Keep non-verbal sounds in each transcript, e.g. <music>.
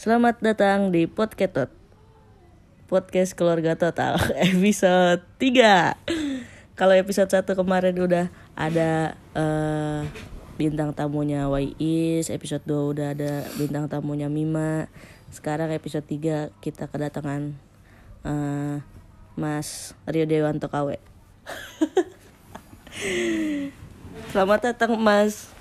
Selamat datang di Podketot Podcast Keluarga Total <laughs> episode 3 Kalau episode 1 kemarin udah ada eh, bintang tamunya Wais Episode 2 udah ada bintang tamunya Mima. Sekarang episode 3 kita kedatangan eh, Mas Rio Dewanto KW <laughs> Selamat datang Mas.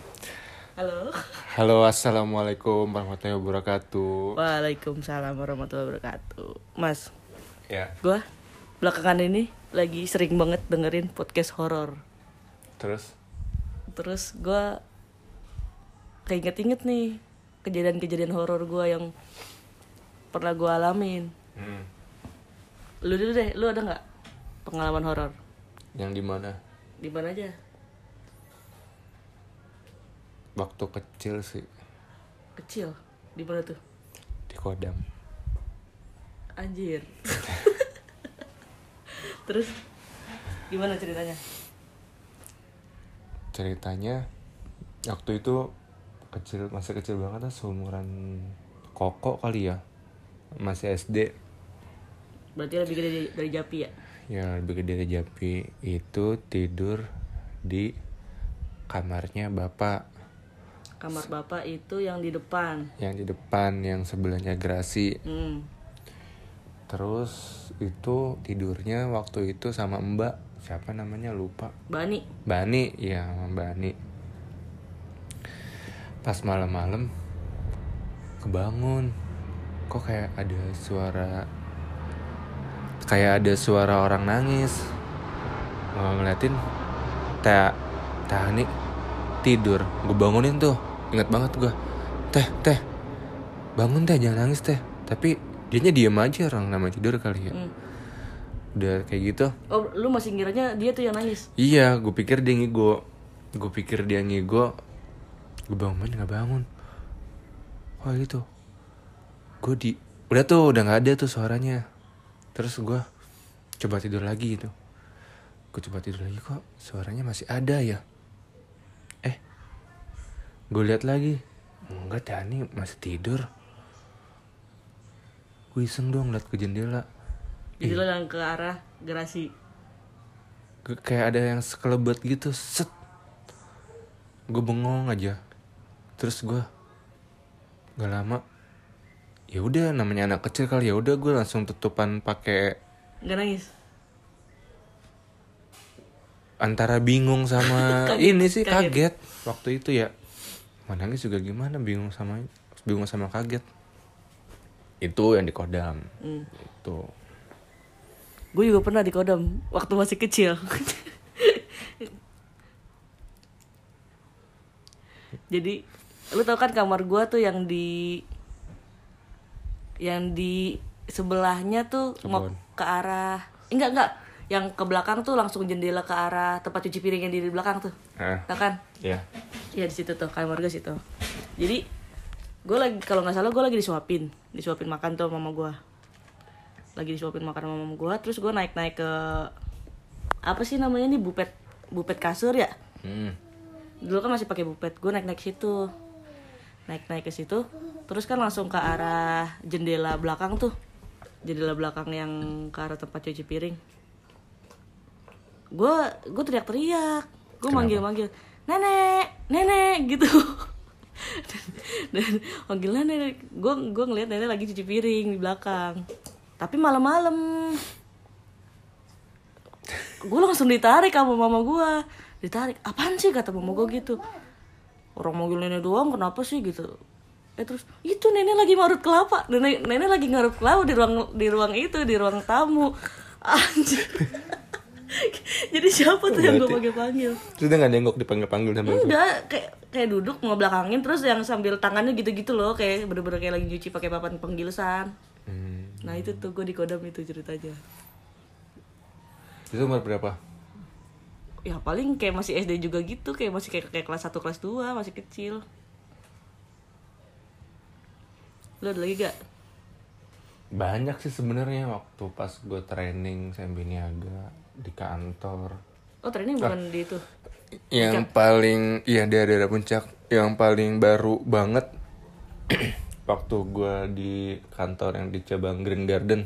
Halo Halo, assalamualaikum warahmatullahi wabarakatuh. Waalaikumsalam warahmatullahi wabarakatuh Mas, Ya, gua belakangan ini lagi sering banget dengerin podcast horor terus Terus gua keinget-inget nih kejadian-kejadian horor gua yang pernah gua alamin hmm, Lu dulu deh, lu ada nggak pengalaman horor? yang di mana? Di mana aja? Waktu kecil sih Kecil, di mana tuh? di Kodam. Anjir <laughs> Terus gimana ceritanya? Ceritanya waktu itu kecil masih kecil banget lah seumuran Koko kali ya. Masih SD. Berarti lebih gede dari, dari Japi ya? Ya, lebih gede dari Japi itu tidur di kamarnya bapak Kamar bapak itu yang di depan. Yang di depan yang sebelahnya gerasi. Hmm, terus itu tidurnya waktu itu sama mbak. Siapa namanya? Lupa. Bani. Bani ya sama Bani. Pas malam-malam kebangun. Kok kayak ada suara kayak ada suara orang nangis. Ngeliatin teh teh nih tidur. Gue bangunin tuh ingat banget gue teh teh bangun teh jangan nangis teh tapi dianya diem aja orang nama tidur kali ya Hmm. udah kayak gitu Oh, lu masih ngiranya dia tuh yang nangis? Iya, gue pikir dia ngigo. Gue pikir dia ngigo. Gue bangun nggak bangun. Wah gitu. Gue di, udah tuh udah nggak ada tuh suaranya. Terus gue coba tidur lagi gitu. Gue coba tidur lagi kok suaranya masih ada ya. Gue lihat lagi. Enggak, Dani masih tidur. Gue iseng dong liat ke jendela. Jadi lo yang ke arah gerasi. Ke- kayak ada yang sekelebet gitu set gue bengong aja terus gue gak lama ya udah namanya anak kecil kali ya udah gue langsung tutupan pakai Nggak nangis? antara bingung sama <laughs> Kaget, ini sih kaget. kaget. waktu itu ya mau nangis juga gimana? Bingung sama bingung sama kaget. Itu yang di kodam. Hmm. itu Gue juga pernah di kodam waktu masih kecil. Jadi lu tau kan kamar gua tuh yang di yang di sebelahnya tuh mau ke arah enggak enggak yang ke belakang tuh langsung jendela ke arah tempat cuci piring yang di belakang tuh ah tau kan ya Iya di situ tuh kamar gue situ. Jadi gue lagi kalau nggak salah gue lagi disuapin, disuapin makan tuh sama mama gue. Lagi disuapin makan sama mama gue, terus gue naik naik ke apa sih namanya nih bupet bupet kasur ya. hmm. Dulu kan masih pakai bupet, gue naik naik situ, naik naik ke situ, terus kan langsung ke arah jendela belakang tuh, jendela belakang yang ke arah tempat cuci piring. Gue gue teriak-teriak, gue manggil-manggil, nenek, nenek gitu. dan, <laughs> dan manggilnya nenek, gue gue ngeliat nenek lagi cuci piring di belakang. Tapi malam-malam, gue langsung ditarik sama mama gue ditarik apaan sih? kata mama gue gitu. Orang manggil nenek doang kenapa sih? gitu. Eh terus itu nenek lagi marut kelapa. Nenek nenek lagi ngarut kelapa di ruang di ruang itu di ruang tamu. <laughs> Anjir <laughs> jadi siapa tuh yang gue panggil panggil terus dia nggak nengok dipanggil panggil sama udah kayak kayak duduk mau belakangin terus yang sambil tangannya gitu-gitu loh kayak bener-bener kayak lagi nyuci pakai papan penggilsan hmm. nah itu tuh gue di kodam itu ceritanya. Itu umur berapa? Ya paling kayak masih SD juga gitu kayak masih kayak, kayak kelas 1 kelas 2 masih kecil. Lu ada lagi gak banyak sih sebenarnya waktu pas gue training sambil niaga di kantor. Oh training bukan di itu? Yang paling iya daerah daerah puncak. Yang paling baru banget <clears throat> waktu gue di kantor yang di cabang Green Garden.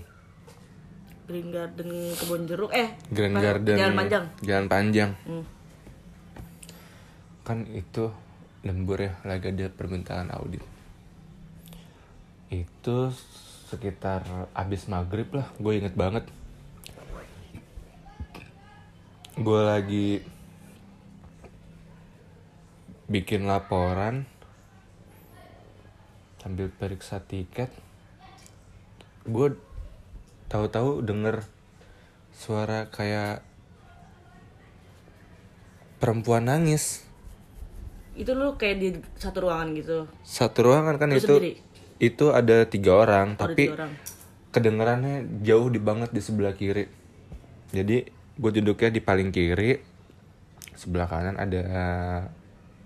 Green Garden kebun jeruk. Eh Green? Garden. Jalan panjang. Jalan panjang. Hmm. kan itu lembur ya lagi ada permintaan audit. Itu sekitar abis maghrib lah gue inget banget gue lagi bikin laporan sambil periksa tiket gue tahu-tahu denger suara kayak perempuan nangis itu lu kayak di satu ruangan gitu satu ruangan kan Lu itu sendiri? itu ada tiga orang Ada tapi tiga orang. kedengerannya jauh di banget di sebelah kiri jadi gue duduknya di paling kiri. Sebelah kanan ada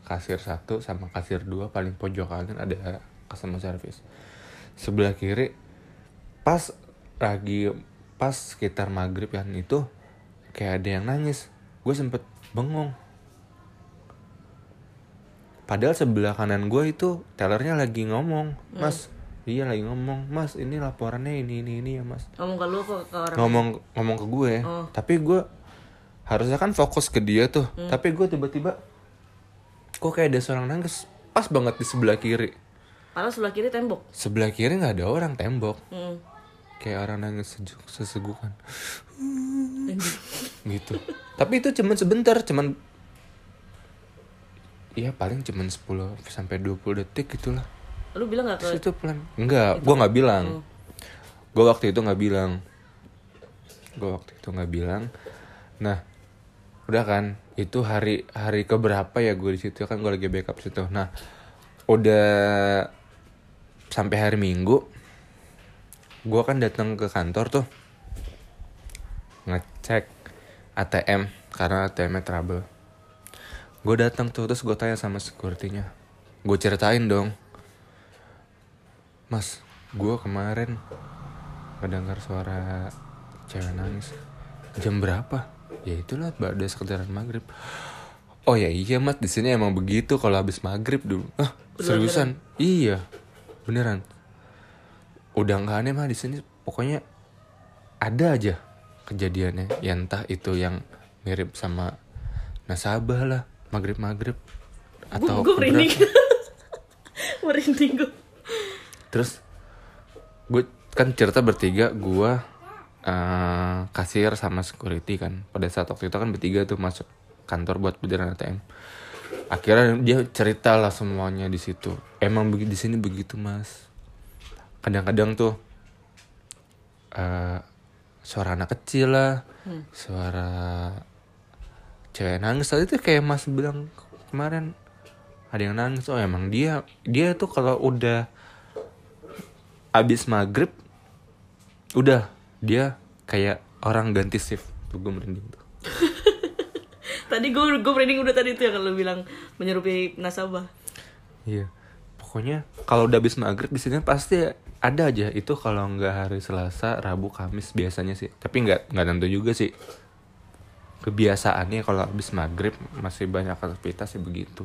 kasir satu sama kasir dua. Paling pojok kanan ada customer service. Sebelah kiri pas lagi pas sekitar maghrib kan itu kayak ada yang nangis. Gue sempet bengong. Padahal sebelah kanan gue itu tellernya lagi ngomong, mas, iya lagi ngomong, mas ini laporannya ini ini ini ya mas. ngomong ke lu kok ke orang Ngomong ngomong ke gue, Oh. tapi gue harusnya kan fokus ke dia tuh, tapi gue tiba-tiba kok kayak ada seorang nangis, pas banget di sebelah kiri. padahal sebelah kiri tembok Sebelah kiri nggak ada orang tembok, Hmm. kayak orang nangis sejuk, sesegukan, <laughs> gitu. Tapi itu cuman sebentar, cuman Iya paling cuman 10 sampai 20 detik gitulah. Lu bilang nggak ke Terus itu pelan. Enggak gue nggak bilang. Gue waktu itu nggak bilang. Gue waktu itu nggak bilang. Nah udah kan itu hari hari keberapa ya gue di situ kan gue lagi backup situ. Nah udah sampai hari minggu gue kan datang ke kantor tuh ngecek ATM karena ATM-nya trouble. Gue datang tuh terus gue tanya sama security-nya. Gue ceritain dong Mas, gue kemarin mendengar suara cewek nangis. Jam berapa? Ya itulah pada sekitaran maghrib. Oh ya iya mas, di sini emang begitu kalau habis maghrib dulu. Ah, seriusan? Iya, beneran. Udah nggak aneh mah di sini. Pokoknya ada aja kejadiannya. Ya entah itu yang mirip sama nasabah lah, maghrib maghrib. Atau gue merinding <laughs> merinding gue Terus gue kan cerita bertiga gue eh kasir sama security kan. Pada saat waktu itu kan bertiga tuh masuk kantor buat beneran ATM. Akhirnya dia cerita lah semuanya di situ. Emang di sini begitu mas. Kadang-kadang tuh eh suara anak kecil lah, suara cewek nangis tadi tuh kayak mas bilang kemarin ada yang nangis oh emang dia dia tuh kalau udah abis maghrib udah dia kayak orang ganti shift. Tuh gue merinding tuh. <laughs> Tadi gue gue merinding udah tadi tuh yang lu bilang menyerupai nasabah. Iya. Pokoknya kalau udah abis maghrib di sini pasti ada aja. Itu kalau nggak hari selasa rabu kamis biasanya sih. Tapi nggak nggak tentu juga sih. Kebiasaannya kalau abis maghrib masih banyak aktivitas sih begitu.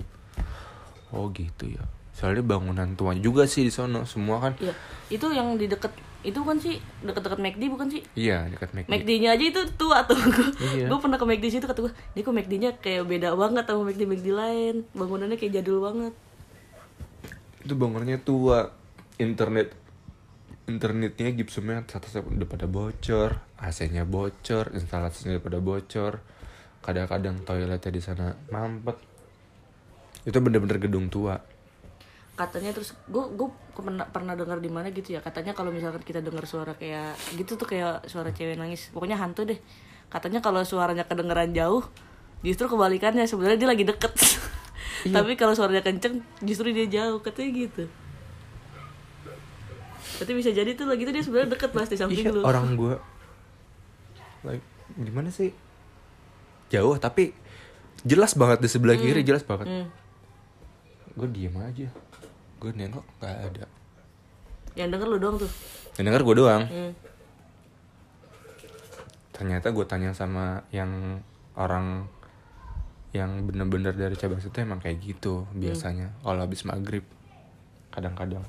Oh gitu ya soalnya bangunan tua juga sih di sono semua kan Iya, itu yang di deket itu kan sih deket-deket McD bukan sih? iya dekat McD McD-nya aja itu tua tuh. <laughs> Iya. Gue pernah ke McD situ kata gue, ini kok McD-nya kayak beda banget sama McD McD lain. Bangunannya kayak jadul banget. itu bangunannya tua internet internetnya gipsumnya atas udah pada bocor AC-nya bocor instalasinya udah pada bocor kadang-kadang toiletnya di sana mampet itu bener-bener gedung tua Katanya terus gue gue pernah pernah dengar di mana gitu ya. Katanya kalau misalkan kita dengar suara kayak gitu tuh kayak suara cewek nangis. Pokoknya hantu deh. Katanya kalau suaranya kedengeran jauh, justru kebalikannya sebenarnya dia lagi deket. <laughs> Tapi kalau suaranya kenceng, justru dia jauh. Katanya gitu. Tapi bisa jadi tuh lagi tuh dia sebenarnya deket mas di samping iya lu. orang gua like gimana sih jauh tapi jelas banget di sebelah kiri jelas banget Hmm. gue diem aja gue nengok nggak ada. Yang denger lu doang tuh. yang denger gue doang. Hmm. ternyata gue tanya sama yang orang yang bener-bener dari cabang situ emang kayak gitu biasanya kalau habis maghrib. Kadang-kadang.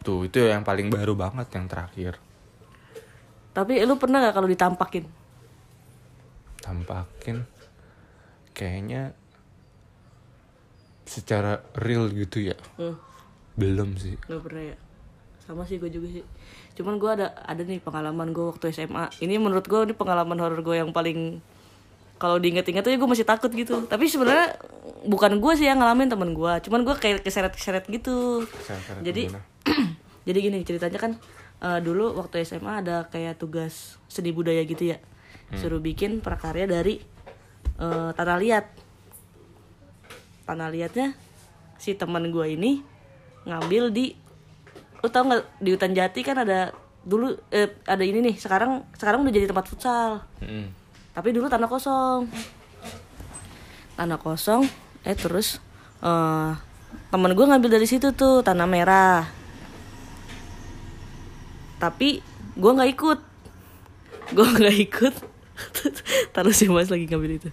Tuh itu yang paling baru banget yang terakhir. Tapi lu pernah gak kalau ditampakin? tampakin? Kayaknya secara real gitu ya Hmm, belum sih gak pernah ya. Sama sih gue juga sih. Cuman gue ada ada nih pengalaman gue waktu SMA. Ini menurut gue ini pengalaman horor gue yang paling kalau diinget-inget tuh gue masih takut gitu. Tapi sebenarnya bukan gue sih yang ngalamin temen gue. Cuman gue kayak keseret-keseret gitu. Keseret-keseret Jadi <clears throat> jadi gini ceritanya kan eh, dulu waktu SMA ada kayak tugas seni budaya gitu ya. Suruh bikin prakarya dari eh, tanah liat. Tanah liatnya si teman gue ini ngambil di lu tau nggak di hutan jati kan ada dulu eh, ada ini nih sekarang sekarang udah jadi tempat futsal. Mm-mm. tapi dulu tanah kosong. Tanah kosong eh terus eh temen gue ngambil dari situ tuh tanah merah. Tapi gue nggak ikut. Gue nggak ikut. <laughs> Taruh si mas lagi ngambil itu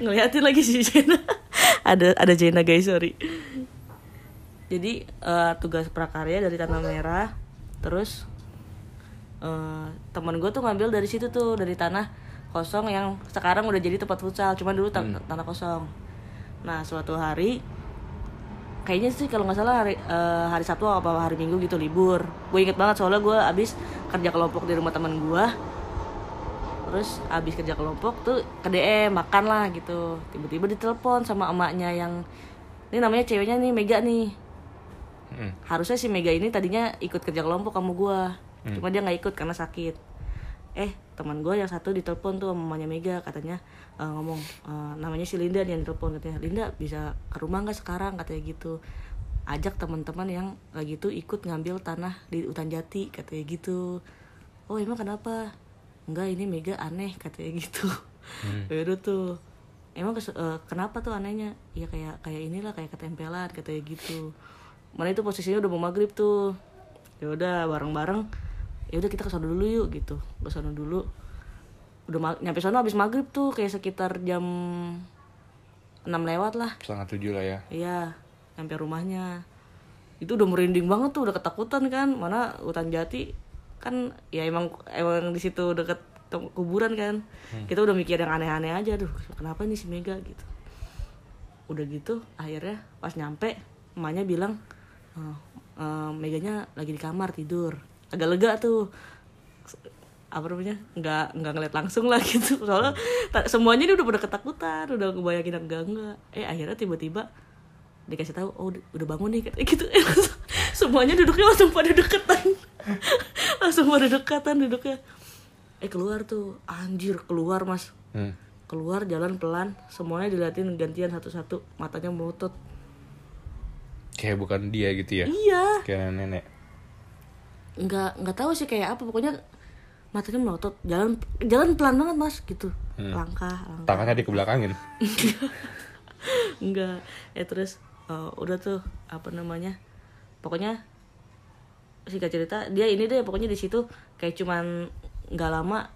ngeliatin lagi si <laughs> Jena. Ada ada Jena guys sorry. Jadi eh, tugas prakarya dari tanah merah terus eh, teman gue tuh ngambil dari situ tuh dari tanah kosong yang sekarang udah jadi tempat futsal cuman dulu tan- tanah kosong. Nah suatu hari kayaknya sih kalau nggak salah hari eh, hari Sabtu apa hari Minggu gitu libur. Gue inget banget soalnya gue abis kerja kelompok di rumah teman gue terus abis kerja kelompok tuh ke DM makan lah gitu. Tiba-tiba ditelepon sama emaknya yang ini namanya ceweknya nih Mega nih. Mm. harusnya si Mega ini tadinya ikut kerja kelompok sama gua. Cuma dia nggak ikut karena sakit. Eh teman gue yang satu ditelepon tuh sama mamanya Mega katanya eh, ngomong eh, namanya si Linda yang ditelepon katanya Linda bisa ke rumah nggak sekarang? Katanya gitu. Ajak teman-teman yang lagi tuh ikut ngambil tanah di hutan jati katanya gitu. Oh emang kenapa enggak ini Mega aneh katanya gitu. <laughs> Baru tuh. Emang eh, kenapa tuh anehnya? Ya kayak kayak inilah kayak ketempelan katanya gitu. Mana itu posisinya udah mau maghrib tuh. Ya udah bareng-bareng. Ya udah kita ke sono dulu yuk gitu. Ke sono dulu. Udah ma- nyampe sono habis maghrib tuh kayak sekitar jam 6 lewat lah. Setengah tujuh lah ya. Iya nyampe rumahnya. Itu udah merinding banget tuh udah ketakutan kan. Mana hutan jati kan ya emang emang di situ deket kuburan kan. Kita udah mikir yang aneh-aneh aja duh kenapa nih si Mega? Gitu. Udah gitu akhirnya pas nyampe emaknya bilang "Eh, eh, Meganya lagi di kamar tidur. Agak lega tuh. Apa namanya? Nggak nggak ngeliat langsung lah <laughs> gitu. Soalnya ta- semuanya dia udah pada ketakutan udah kebayangin enggak enggak. Eh akhirnya tiba-tiba dikasih tahu oh udah- udah bangun nih kayak gitu. <laughs> Semuanya duduknya langsung pada deketan <laughs> langsung pada dekatan duduknya. Eh keluar tuh. Anjir keluar mas. Hmm. keluar jalan pelan. Semuanya diliatin gantian satu-satu. Matanya melotot kayak bukan dia gitu ya? Iya. Kayak nenek. Nggak nggak tahu sih kayak apa. Pokoknya matanya melotot jalan jalan pelan banget mas gitu. Langkah langkah. Tangannya dikebelakangin? <laughs> Enggak ya terus eh, udah tuh apa namanya? Pokoknya singkat cerita dia ini deh pokoknya di situ kayak cuman nggak lama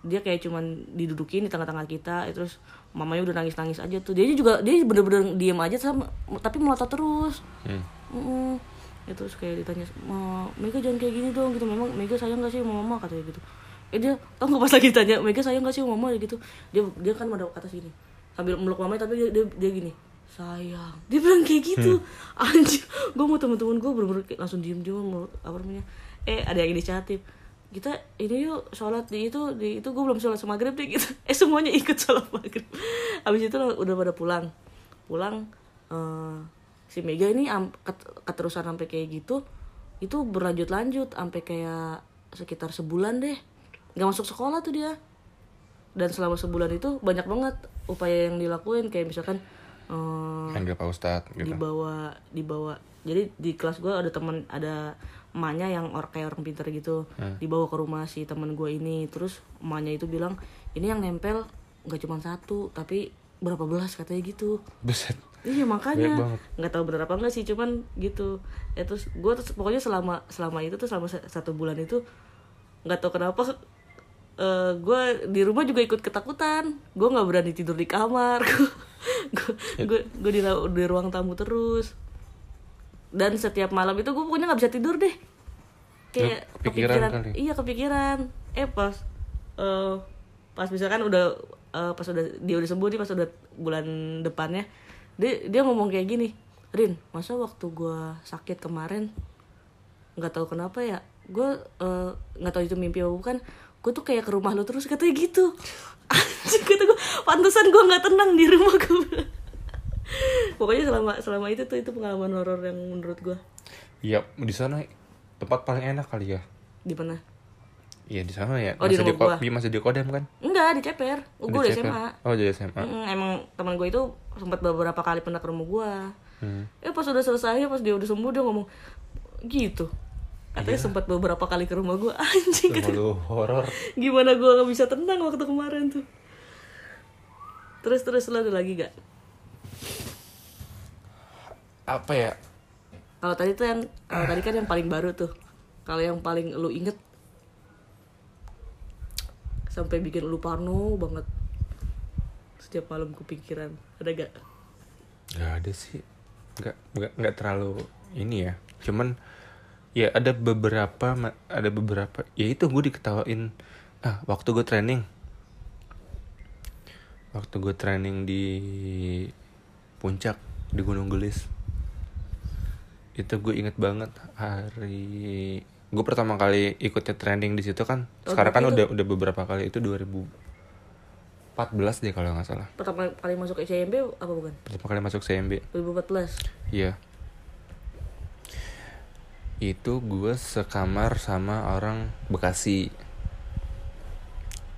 dia kayak cuman didudukin di tengah-tengah kita ya terus mamanya udah nangis-nangis aja tuh dia juga dia bener-bener diem aja sama tapi melotot terus Hmm. Mm-mm. Ya terus kayak ditanya, Mega jangan kayak gini dong gitu. Memang Mega sayang gak sih sama mama katanya gitu. Eh dia tau gak pas lagi tanya Mega sayang gak sih sama mama gitu. Dia dia kan ada kata gini sambil meluk mamanya tapi dia, dia, dia gini sayang. <laughs> Dia bilang kayak gitu. Anjir. Gue mau temen-temen gue bener-bener langsung diem-diem meluk apa namanya. Eh ada yang inisiatif kita ini yuk sholat di itu di itu gue belum sholat sama maghrib deh gitu. <laughs> Eh semuanya ikut sholat maghrib. <laughs> Abis itu udah pada pulang. Pulang eh, si Mega ini am- ket- keterusan sampai kayak gitu itu berlanjut lanjut sampai kayak sekitar sebulan deh. Nggak masuk sekolah tuh dia. Dan selama sebulan itu banyak banget upaya yang dilakuin. Kayak misalkan eh, panggil pak ustad gitu. dibawa dibawa. Jadi di kelas gue ada teman ada emaknya yang or kayak orang pintar gitu. Dibawa ke rumah si teman gue ini. Terus emaknya itu bilang ini yang nempel nggak cuma satu tapi berapa belas katanya gitu. Buset. iya makanya. Nggak tahu bener apa enggak sih cuman gitu. Ya terus gue terus pokoknya selama selama itu tuh selama sa- satu bulan itu nggak tahu kenapa gue di rumah juga ikut ketakutan. Gue nggak berani tidur di kamar <laughs> gue gue di, di ruang tamu terus. Dan setiap malam itu gue pokoknya nggak bisa tidur deh. Kayak Lu kepikiran kali? iya kepikiran. Eh pas eh, pas misalkan udah eh, pas udah dia udah sembuh nih pas udah bulan depannya dia dia ngomong kayak gini Rin masa waktu gue sakit kemarin nggak tahu kenapa ya gue eh, nggak tahu itu mimpi apa bukan gue tuh kayak ke rumah lu terus katanya gitu anjing kata gue pantesan gue nggak tenang di rumah gue pokoknya selama selama itu tuh itu pengalaman horor yang menurut gue Iya, di sana tempat paling enak kali ya. di mana Iya di sana ya. Oh, di masih rumah Ko- gua. iya, masih di Kodam kan? enggak di ceper gue Di udah. SMA Oh, jadi SMA. Mm, emang teman gue itu sempat beberapa kali pernah ke rumah gue Hmm. eh pas udah selesai pas dia udah sembuh dia ngomong gitu katanya Iya. sempat beberapa kali ke rumah gue <laughs> anjing kata Terlalu horor. gimana gue nggak bisa tenang waktu kemarin tuh terus terus lo ada lagi gak Apa ya? kalau tadi tuh yang kalau tadi kan yang paling baru tuh kalau yang paling lu inget sampai bikin lu parno banget setiap malam kepikiran ada gak Gak ada sih. Gak, gak, gak terlalu ini ya. Cuman ya ada beberapa ada beberapa ya itu gue diketawain ah waktu gue training. Waktu gue training di puncak di Gunung Gelis. Itu gue inget banget hari gue pertama kali ikutnya training di situ kan Oh, sekarang kan berarti udah udah beberapa kali itu 2014 deh kalau nggak salah. Pertama kali masuk CMB apa bukan? Pertama kali masuk CMB 2014 Iya. Itu gue sekamar sama orang Bekasi.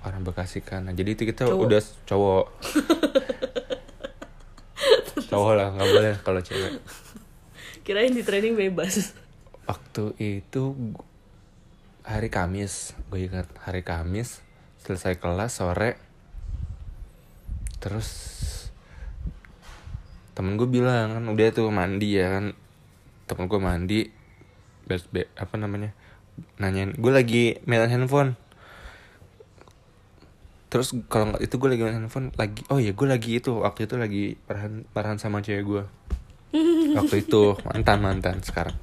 Orang Bekasi kan. Nah, jadi itu kita Cowok. udah cowok. <laughs> cowok lah, nggak boleh kalau cewek. kirain di training bebas Waktu itu hari Kamis, gue ingat hari Kamis selesai kelas sore. Terus temen gue bilang kan udah tuh mandi ya kan temen gue mandi bes be, apa namanya nanyain gue lagi main handphone. Terus kalau nggak itu gue lagi main handphone lagi oh ya gue lagi itu waktu itu lagi parahan parahan sama cewek gue <laughs> waktu itu mantan mantan sekarang.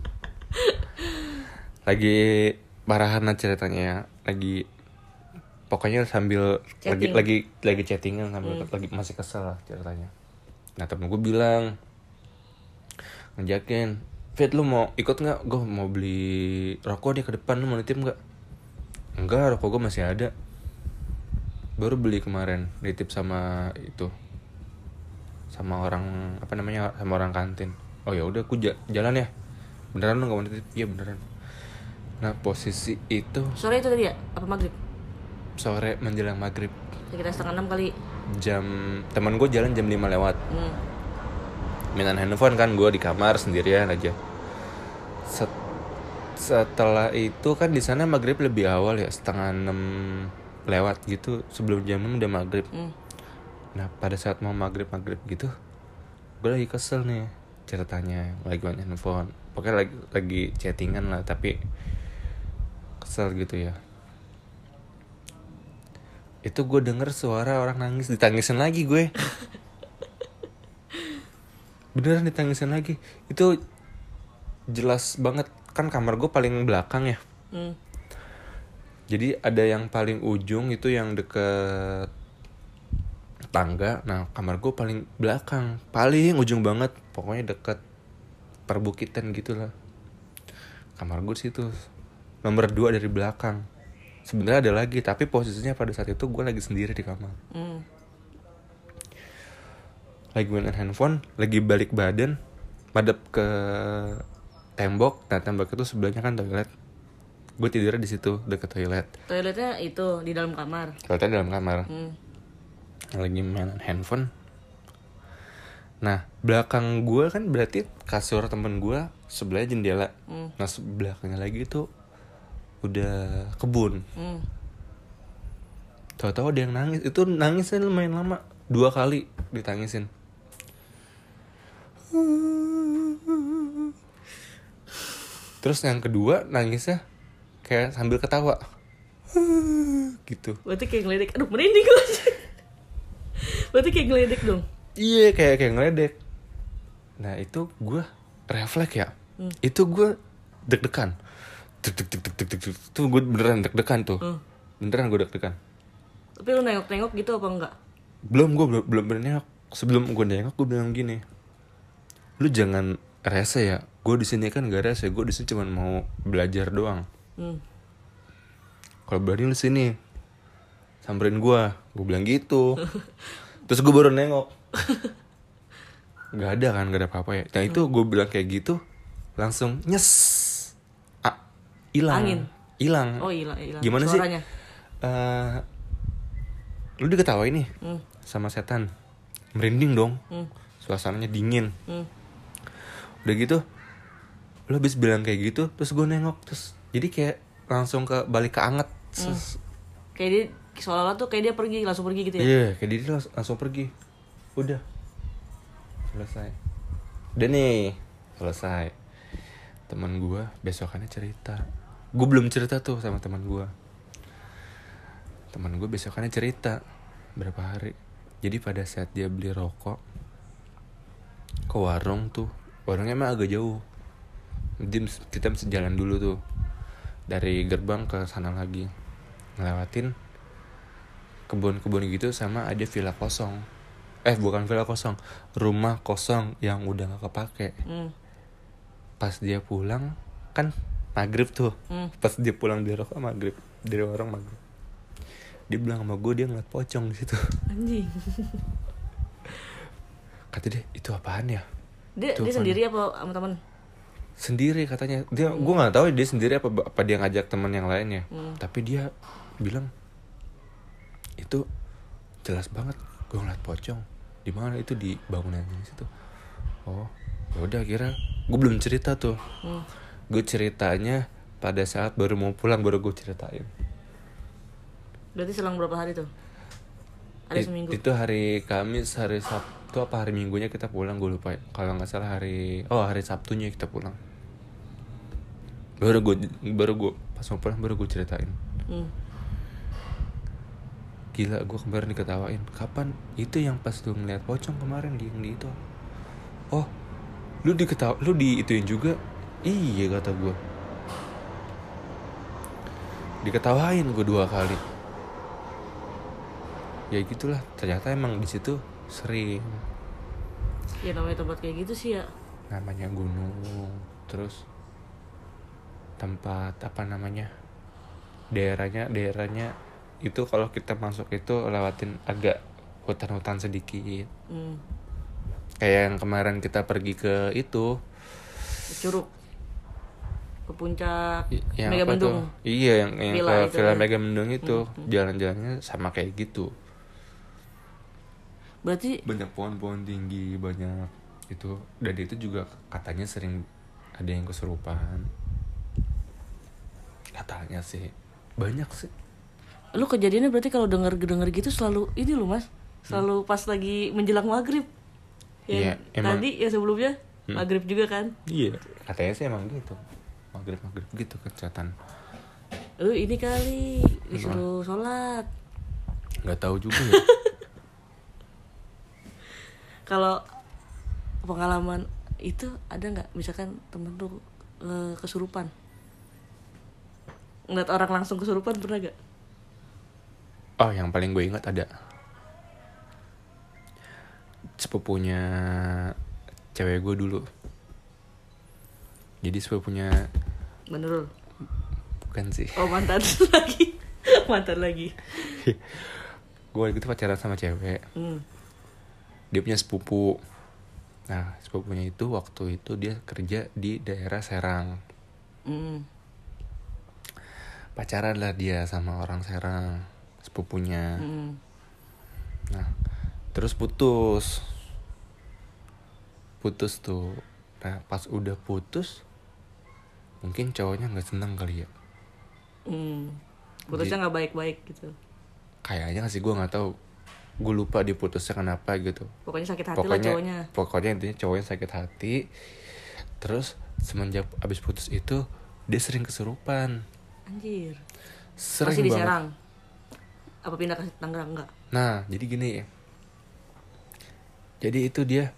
Lagi parahan lah ceritanya ya lagi pokoknya sambil lagi Chatting. lagi lagi chattingan sambil lagi masih kesel lah ceritanya. Nah temen gue bilang ngajakin Fit lu mau ikut nggak? Gue mau beli rokok deh ke depan lu mau nitip nggak? Enggak rokok gue masih ada. Baru beli kemarin nitip sama itu. Sama orang apa namanya sama orang kantin. Oh ya udah aku ja- jalan ya. Beneran lu nggak mau nitip? Iya beneran. Nah posisi itu sore itu tadi ya? Apa maghrib? Sore menjelang maghrib. Sekitar setengah enam kali. Jam teman gue jalan jam 5 lewat. Hmm. mainan handphone kan gue di kamar sendirian aja Set- setelah itu kan di sana maghrib lebih awal ya setengah enam lewat gitu. Sebelum jam 6 udah maghrib. Hmm. nah pada saat mau maghrib maghrib gitu gue lagi kesel nih ceritanya lagi main handphone pokoknya lagi lagi chattingan lah tapi kesel gitu ya. Itu gue denger suara orang nangis ditangisin lagi gue. <laughs> Beneran ditangisin lagi. Itu jelas banget. Kan kamar gue paling belakang ya. Hmm. jadi ada yang paling ujung itu yang deket tangga. Nah kamar gue paling belakang. Paling ujung banget. Pokoknya deket perbukitan gitu lah kamar gue situ. Nomor dua dari belakang. Sebenarnya ada lagi tapi posisinya pada saat itu gue lagi sendiri di kamar. Hmm. lagi main handphone lagi balik badan madep ke tembok nah tembok itu sebelahnya kan toilet. Gue tidurnya di situ deket toilet. Toiletnya itu di dalam kamar. Toiletnya dalam kamar. Hmm. lagi main handphone. Nah belakang gue kan berarti kasur temen gue sebelahnya jendela. Hmm. nah sebelahnya lagi tuh udah kebun. Hmm. tahu-tahu ada yang nangis. Itu nangisnya lumayan lama. Dua kali ditangisin terus yang kedua nangisnya kayak sambil ketawa. <laughs> Gitu. Berarti kayak ngeledek. Aduh merinding gue <laughs> berarti kayak ngeledek dong. Iya kayak kayak ngeledek. Nah itu gue refleks ya. Hmm. itu gue deg-degan. Deg deg deg deg deg deg tuh gue beneran deg-degan tuh. Hmm. beneran gue deg-degan. Tapi lu nengok-nengok gitu apa enggak? belum gue belum belum nengok. Sebelum gue nengok gue bilang gini. Lu jangan rese ya gue di sini kan gak rese gue di sini cuma mau belajar doang. Hmm. kalau berani lu sini samperin gue gue bilang gitu. <laughs> Terus gue baru nengok. Nggak ada kan nggak ada apa-apa ya. Nah itu gue bilang kayak gitu langsung nyes. Ah hilang. Angin. hilang. Oh hilang, gimana Suaranya. sih Eh, lu diketawain nih Hmm. sama setan. Merinding dong. Hmm. suasananya dingin. Hmm. udah gitu lu habis bilang kayak gitu terus gue nengok terus jadi kayak langsung ke balik ke anget Ses- Kayak dia seolah-olah tuh kayak dia pergi langsung pergi gitu ya. Iya, kayak dia langsung, langsung pergi. Udah. Selesai. Udah nih, selesai. Teman gua besokannya cerita. Gue belum cerita tuh sama teman gua. Teman gue besokannya cerita berapa hari. Jadi pada saat dia beli rokok ke warung tuh, warungnya emang agak jauh. Jadi kita mesti jalan dulu tuh. Dari gerbang ke sana lagi. Ngelewatin kebun-kebun gitu sama ada villa kosong. Eh bukan villa kosong. Rumah kosong yang udah gak kepake. Hmm. pas dia pulang kan maghrib tuh. Hmm. pas dia pulang dari rokok maghrib. Dari orang maghrib. Dia bilang sama gue dia ngeliat pocong di situ. Anjing. kata dia itu apaan ya? Dia dia sendiri apa sama teman? Sendiri katanya. Dia gue nggak tahu dia sendiri apa apa dia ngajak teman yang lainnya Hmm. tapi dia bilang itu jelas banget. Gue ngeliat pocong. Di mana? Itu di bangunan di situ. Oh ya udah kira gue belum cerita tuh. Hmm. gue ceritanya pada saat baru mau pulang baru gue ceritain. Berarti selang berapa hari tuh? Ada It- seminggu. itu hari Kamis hari Sabtu apa hari Minggunya kita pulang gue lupa. Kalau nggak salah hari oh hari Sabtunya kita pulang baru gue baru gue pas mau pulang baru gue ceritain. Hmm. gila gue kemarin diketawain kapan? Itu yang pas lu ngeliat pocong kemarin di yang di itu. Oh lu diketawa lu di ituin juga? Iya kata gue diketawain gue dua kali. Ya gitulah ternyata emang di situ sering. Ya namanya tempat kayak gitu sih ya. namanya gunung terus tempat apa namanya daerahnya daerahnya itu kalau kita masuk itu lewatin agak hutan-hutan sedikit. Hmm. kayak yang kemarin kita pergi ke itu. Curug. Ke puncak yang Mega tuh? Iya yang yang Villa ke itu. Villa ya. Mega Mendung itu jalan-jalannya sama kayak gitu. Berarti banyak pohon-pohon tinggi banyak itu. Dan itu juga katanya sering ada yang kesurupan katanya sih. Banyak sih. Lu kejadiannya berarti kalau denger denger gitu selalu ini lu mas. Selalu pas lagi menjelang maghrib. Iya, yang emang. tadi ya sebelumnya Hmm. maghrib juga kan? Iya. Katanya sih emang gitu. Maghrib maghrib gitu kecatan. Lu ini kali disuruh sholat. Nggak tahu juga ya. <laughs> Kalau pengalaman itu ada nggak? Misalkan temen lu eh, kesurupan ngeliat orang langsung kesurupan pernah gak? oh yang paling gue ingat ada. Sepupunya cewek gue dulu. Jadi sepupunya Menurut bukan sih. Oh mantan <laughs> lagi. Mantan lagi. Gue waktu itu pacaran sama cewek. Hmm. dia punya sepupu. Nah sepupunya itu waktu itu dia kerja di daerah Serang. Hmm. Pacaran lah dia sama orang Serang sepupunya Hmm. nah terus putus putus tuh nah pas udah putus mungkin cowoknya nggak seneng kali ya Hmm. Putusnya nggak baik-baik gitu. kayaknya sih gue nggak tahu gue lupa diputusnya kenapa gitu Pokoknya sakit hati lah pokoknya cowoknya. pokoknya intinya cowoknya sakit hati terus semenjak abis putus itu dia sering kesurupan Anjir. sering Masih di banget. Serang. Apa pindah ke Tangerang? Enggak? nah jadi gini. Jadi itu dia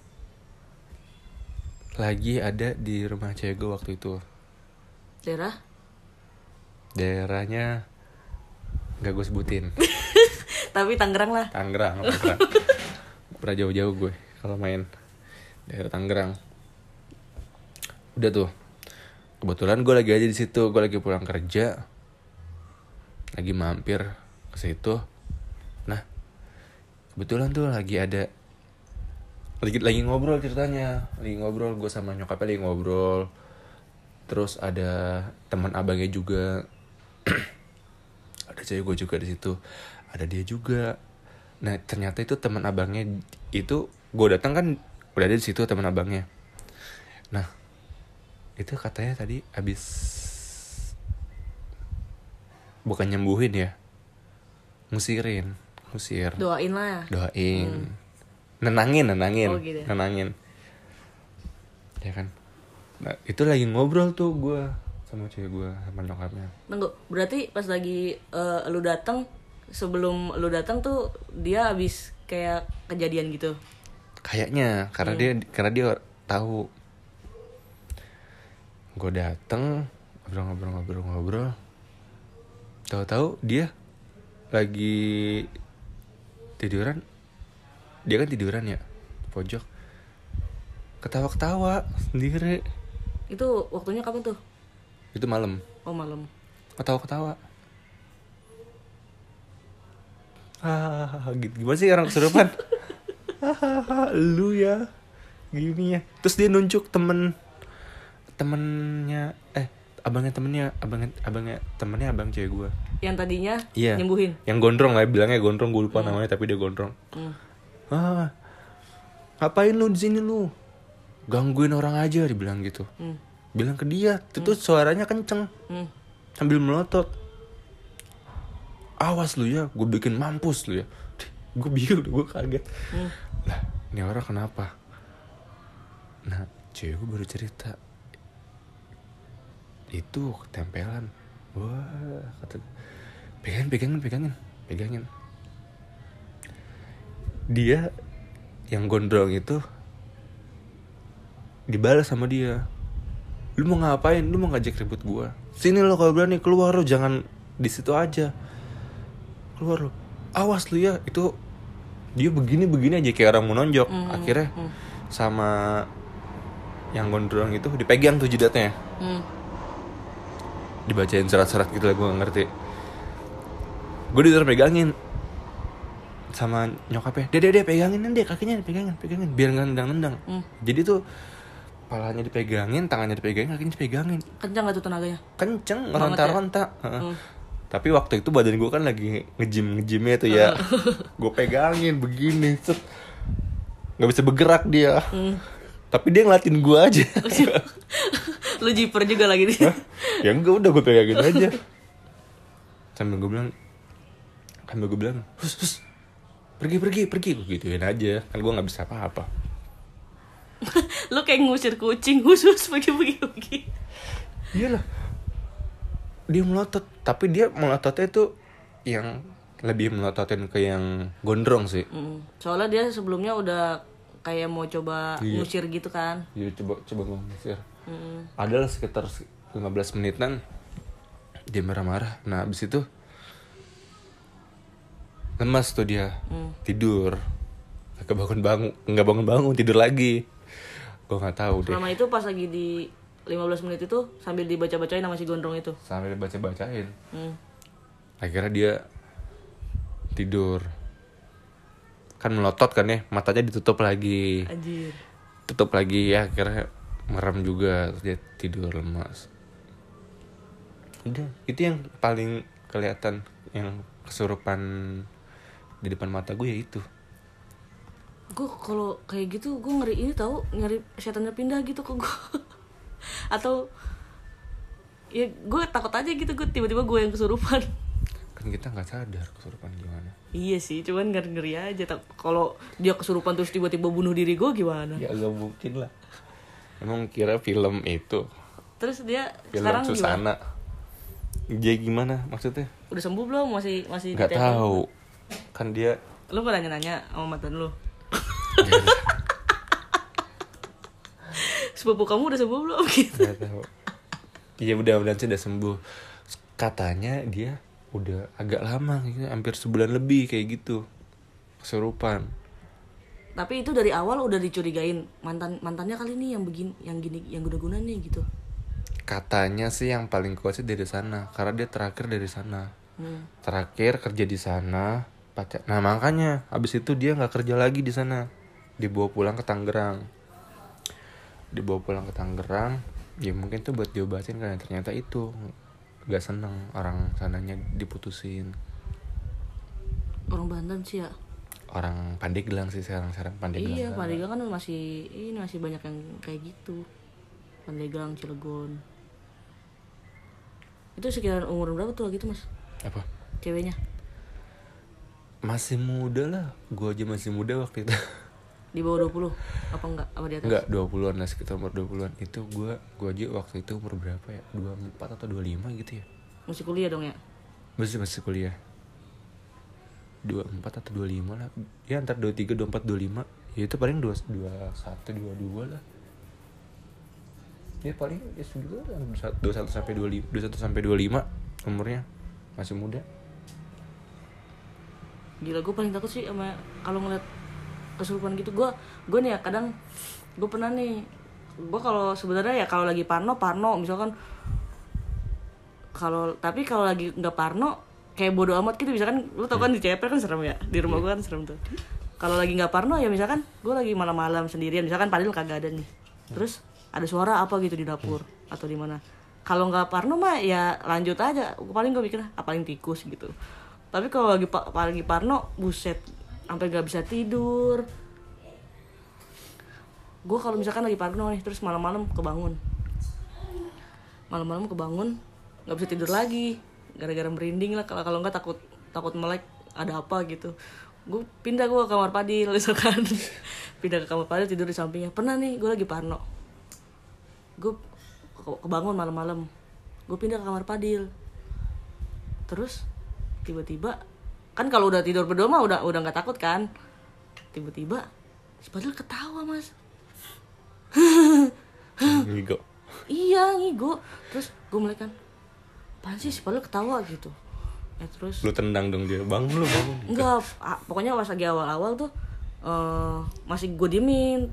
lagi ada di rumah cewek gue waktu itu. Daerah? Daerahnya nggak gue sebutin. <laughs> Tapi Tangerang lah. Tangerang Tangerang? <laughs> Pernah jauh-jauh gue kalau main daerah Tangerang. Udah tuh kebetulan gue lagi aja di situ gue lagi pulang kerja. Lagi mampir ke situ. Nah kebetulan tuh lagi ada lagi lagi ngobrol ceritanya. Lagi ngobrol gue sama nyokapnya lagi ngobrol. Terus ada teman abangnya juga. <clears throat> Ada cewek gue juga di situ. Ada dia juga. Nah ternyata itu teman abangnya itu gue datang kan udah ada di situ teman abangnya. Nah itu katanya tadi abis bukan nyembuhin ya ngusirin ngusir. Doain. Lah doain nenangin nenangin Oh, gitu. nenangin. Ya kan? Nah, itu lagi ngobrol tuh gue sama cewek gue sama nyokapnya. Tunggu, berarti pas lagi eh, lu datang sebelum lu datang tuh dia habis kayak kejadian gitu. kayaknya karena dia karena dia tahu gue dateng ngobrol-ngobrol-ngobrol-ngobrol. Tahu-tahu dia lagi tiduran. Dia kan tiduran ya pojok. Ketawa-ketawa sendiri. Itu waktunya kapan tuh? itu malam. Oh malam. ketawa-ketawa. Ah gitu. Gimana sih orang kesurupan? <laughs> Hahaha, lu ya. Gini ya. Terus dia nunjuk temen temennya eh abangnya temennya abangnya abangnya temennya abang cewek gue Yang tadinya Iya. nyembuhin. yang gondrong lah bilangnya gondrong gue lupa namanya tapi dia gondrong Hmm. ah ngapain lu di sini lu gangguin orang aja dibilang gitu Hmm. bilang ke dia itu tuh suaranya kenceng Hmm. sambil melotot awas lu ya gue bikin mampus lu ya gue bingung gue kaget Hmm. lah ini orang kenapa nah cewek gue baru cerita itu ketempelan wah kata pegangin pegangin pegangin pegangin. Dia yang gondrong itu dibalas sama dia. Lu mau ngapain? Lu mau ngajak ribut gua? Sini lo kalau berani keluar lo jangan di situ aja. Keluar lo. Awas lu ya itu dia begini begini aja kayak orang mau nonjok. Akhirnya sama yang gondrong itu dipegang tuh jidatnya. Hmm. Dibacain surat-surat gitu lah gue gak ngerti. Gue disuruh pegangin sama nyokapnya. Deh deh pegangin deh kakinya dipegangin pegangin. Biar nggak nendang-nendang. Hmm. jadi tuh palanya dipegangin tangannya dipegangin kakinya dipegangin. Kencang gak tuh tenaganya? kenceng Banget ronta-ronta Heeh. Hmm. tapi waktu itu badan gue kan lagi ngejim ngejimnya tuh ya. <laughs> Gue pegangin begini set. Nggak bisa bergerak dia. Hmm. tapi dia ngeliatin gue aja <laughs> Lu jiper juga lagi di. Hah? ya enggak udah gue pegangin aja <laughs> sambil gue bilang sambil gue bilang hus hus pergi pergi pergi gue gituin aja kan gue nggak bisa apa-apa <laughs> Lu kayak ngusir kucing khusus pergi-pergi pergi. iyalah dia melotot tapi dia melototnya tuh yang lebih melototin ke yang gondrong sih Hmm. Soalnya dia sebelumnya udah kayak mau coba Iya. ngusir gitu kan. jadi coba coba gue ngusir Hmm. adalah sekitar 15 menitan dia marah-marah nah abis itu lemas tuh dia Hmm. tidur nggak bangun bangun nggak bangun bangun tidur lagi gue nggak tahu deh Selama itu pas lagi di 15 menit itu sambil dibaca-bacain sama si gondrong itu. sambil baca bacain Hmm. akhirnya dia tidur kan melotot kan ya matanya ditutup lagi Anjir. tutup lagi ya akhirnya merem juga terus dia tidur lemas udah itu yang paling kelihatan yang kesurupan di depan mata gue ya itu Gue kalau kayak gitu gue ngeri ini tahu nyari setannya pindah gitu ke gue. <laughs> Atau ya gue takut aja gitu gue tiba-tiba gue yang kesurupan. kan kita nggak sadar kesurupan gimana Iya sih, cuman ngeri-ngeri aja. Tak- Kalau dia kesurupan terus tiba-tiba bunuh diri gue gimana? ya agak mungkin lah emang kira film itu? Terus dia film sekarang Susana. Gimana? dia gimana maksudnya? Udah sembuh belum? Masih masih Gak tahu. Kan dia lu pernah nanya nanya sama mantan lu? <laughs> Sepupu kamu udah sembuh belum? <laughs> Gitu. Gak tahu. Iya udah udah sudah sembuh. Katanya dia udah agak lama gitu. hampir sebulan lebih kayak gitu. Keserupan tapi itu dari awal udah dicurigain mantan mantannya kali ini yang begini yang gini yang guna-guna nih gitu Katanya sih yang paling kuat sih dari sana, karena dia terakhir dari sana. hmm. Terakhir kerja di sana, pacar. Nah makanya, habis itu dia nggak kerja lagi di sana, dibawa pulang ke Tangerang. Dibawa pulang ke Tangerang, ya mungkin tuh buat diobatin kan. Ternyata itu nggak seneng orang sananya diputusin. orang Banten sih ya Orang Pandeglang sih sekarang sekarang Pandeglang. iya Pandeglang kan masih ini masih banyak yang kayak gitu Pandeglang Cilegon itu sekitaran umur berapa tuh gitu mas Apa? ceweknya Masih muda lah, gua aja masih muda waktu itu. di bawah 20 apa enggak apa di atas Enggak, 20-an lah sekitar umur 20-an. Itu gua gua aja waktu itu umur berapa ya? 24 atau 25 gitu ya. masih kuliah dong ya Masih masih kuliah. 24 atau 25 lah. Ya antar 23, 24, 25. Ya itu paling 2 21, 22 lah. Ya paling ya segitu lah 21 sampai 25, 21 sampai 25 umurnya. Masih muda. gila gue paling takut sih sama kalau ngeliat kesurupan gitu gue gue nih ya kadang gue pernah nih gue kalau sebenarnya ya kalau lagi parno parno misalkan kalau tapi kalau lagi nggak parno kayak bodo amat gitu. Misalkan lu tau kan di CPR kan serem ya? Di rumah gue kan serem tuh. Kalau lagi nggak parno ya misalkan gue lagi malam-malam sendirian. Misalkan padahal kagak ada nih. Terus ada suara apa gitu di dapur atau di mana. Kalau nggak parno mah ya lanjut aja. Paling gue mikir ah paling tikus gitu. Tapi kalau lagi pa- lagi parno buset sampai nggak bisa tidur. Gue kalau misalkan lagi parno nih terus malam-malam kebangun. Malam-malam kebangun nggak bisa tidur lagi gara-gara merinding lah. Kalau kalau nggak takut takut melek ada apa gitu. Gue pindah gue ke kamar Padil <laughs> misalkan. Pindah ke kamar Padil tidur di sampingnya. Pernah nih gue lagi parno. Gue ke- kebangun malam-malam. Gue pindah ke kamar Padil terus tiba-tiba kan kalau udah tidur berdua mah udah udah nggak takut kan? Tiba-tiba si Padil ketawa mas. <laughs> Ngigo. iya ngigo. Terus gue mulai kan apaan sih? Si Padil ketawa gitu. Ya terus? Lu tendang dong dia. Bangun lu, bangun. enggak ah, pokoknya pas lagi awal-awal tuh eh, masih gue diemin.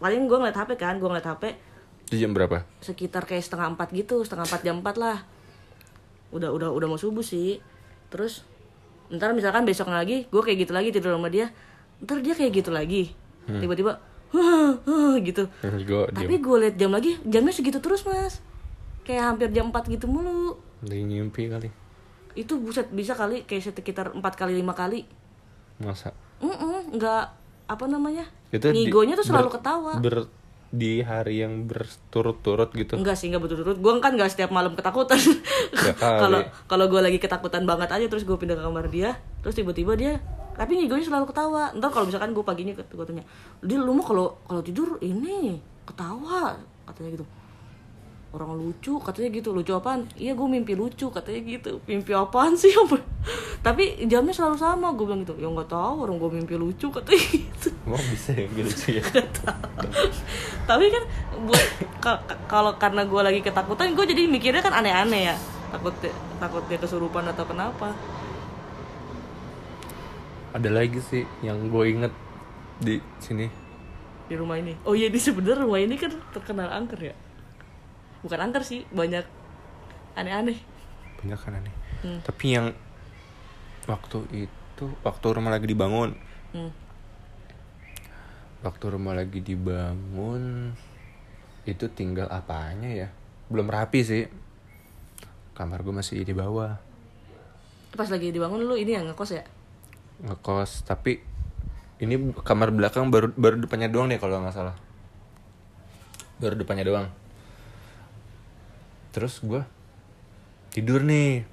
Paling gue ngeliat HP kan gue ngeliat HP Itu jam berapa? sekitar kayak setengah empat gitu setengah empat jam empat lah. Udah udah udah mau subuh sih. Terus ntar misalkan besok lagi gue kayak gitu lagi tidur sama dia. Ntar dia kayak gitu lagi. Tiba-tiba gitu. Dia. tapi gue liat jam lagi jamnya segitu terus mas. Kayak hampir jam 4 gitu mulu Lagi ngimpi kali. itu buset bisa kali kayak sekitar empat kali lima kali Masa? Mm nggak apa namanya Itu di- ngigonya tuh selalu ber- ketawa ber- di hari yang berturut-turut gitu. Enggak sih, enggak betul-betul. Gue kan enggak setiap malam ketakutan. Ya. <laughs> Kalau kalau gue lagi ketakutan banget aja terus gue pindah ke kamar dia, terus tiba-tiba dia tapi ngigonya selalu ketawa. Ntar kalau misalkan gue paginya gue tanya, dia lu mau kalau kalau tidur ini ketawa katanya gitu. Orang lucu katanya gitu lucu apaan? Iya gue mimpi lucu katanya gitu. Mimpi apaan sih? Apa? <laughs> tapi jamnya selalu sama gue bilang gitu. Ya nggak tahu orang gue mimpi lucu katanya <laughs> gitu. Emang bisa ya gitu sih ya? <laughs> tapi kan buat ka- ka- kalau karena gue lagi ketakutan gue jadi mikirnya kan aneh-aneh ya takut takut dia kesurupan atau kenapa Ada lagi sih yang gue inget di sini. di rumah ini oh iya di sebenarnya rumah ini kan terkenal angker ya bukan angker sih banyak aneh-aneh Banyak kan aneh. Hmm. Tapi yang waktu itu waktu rumah lagi dibangun, hmm. waktu rumah lagi dibangun itu tinggal apanya ya? Belum rapi sih. Kamar gue masih di bawah. pas lagi dibangun lu ini yang ngekos ya ngekos tapi ini kamar belakang baru baru depannya doang deh kalau nggak salah baru depannya doang terus gue tidur nih.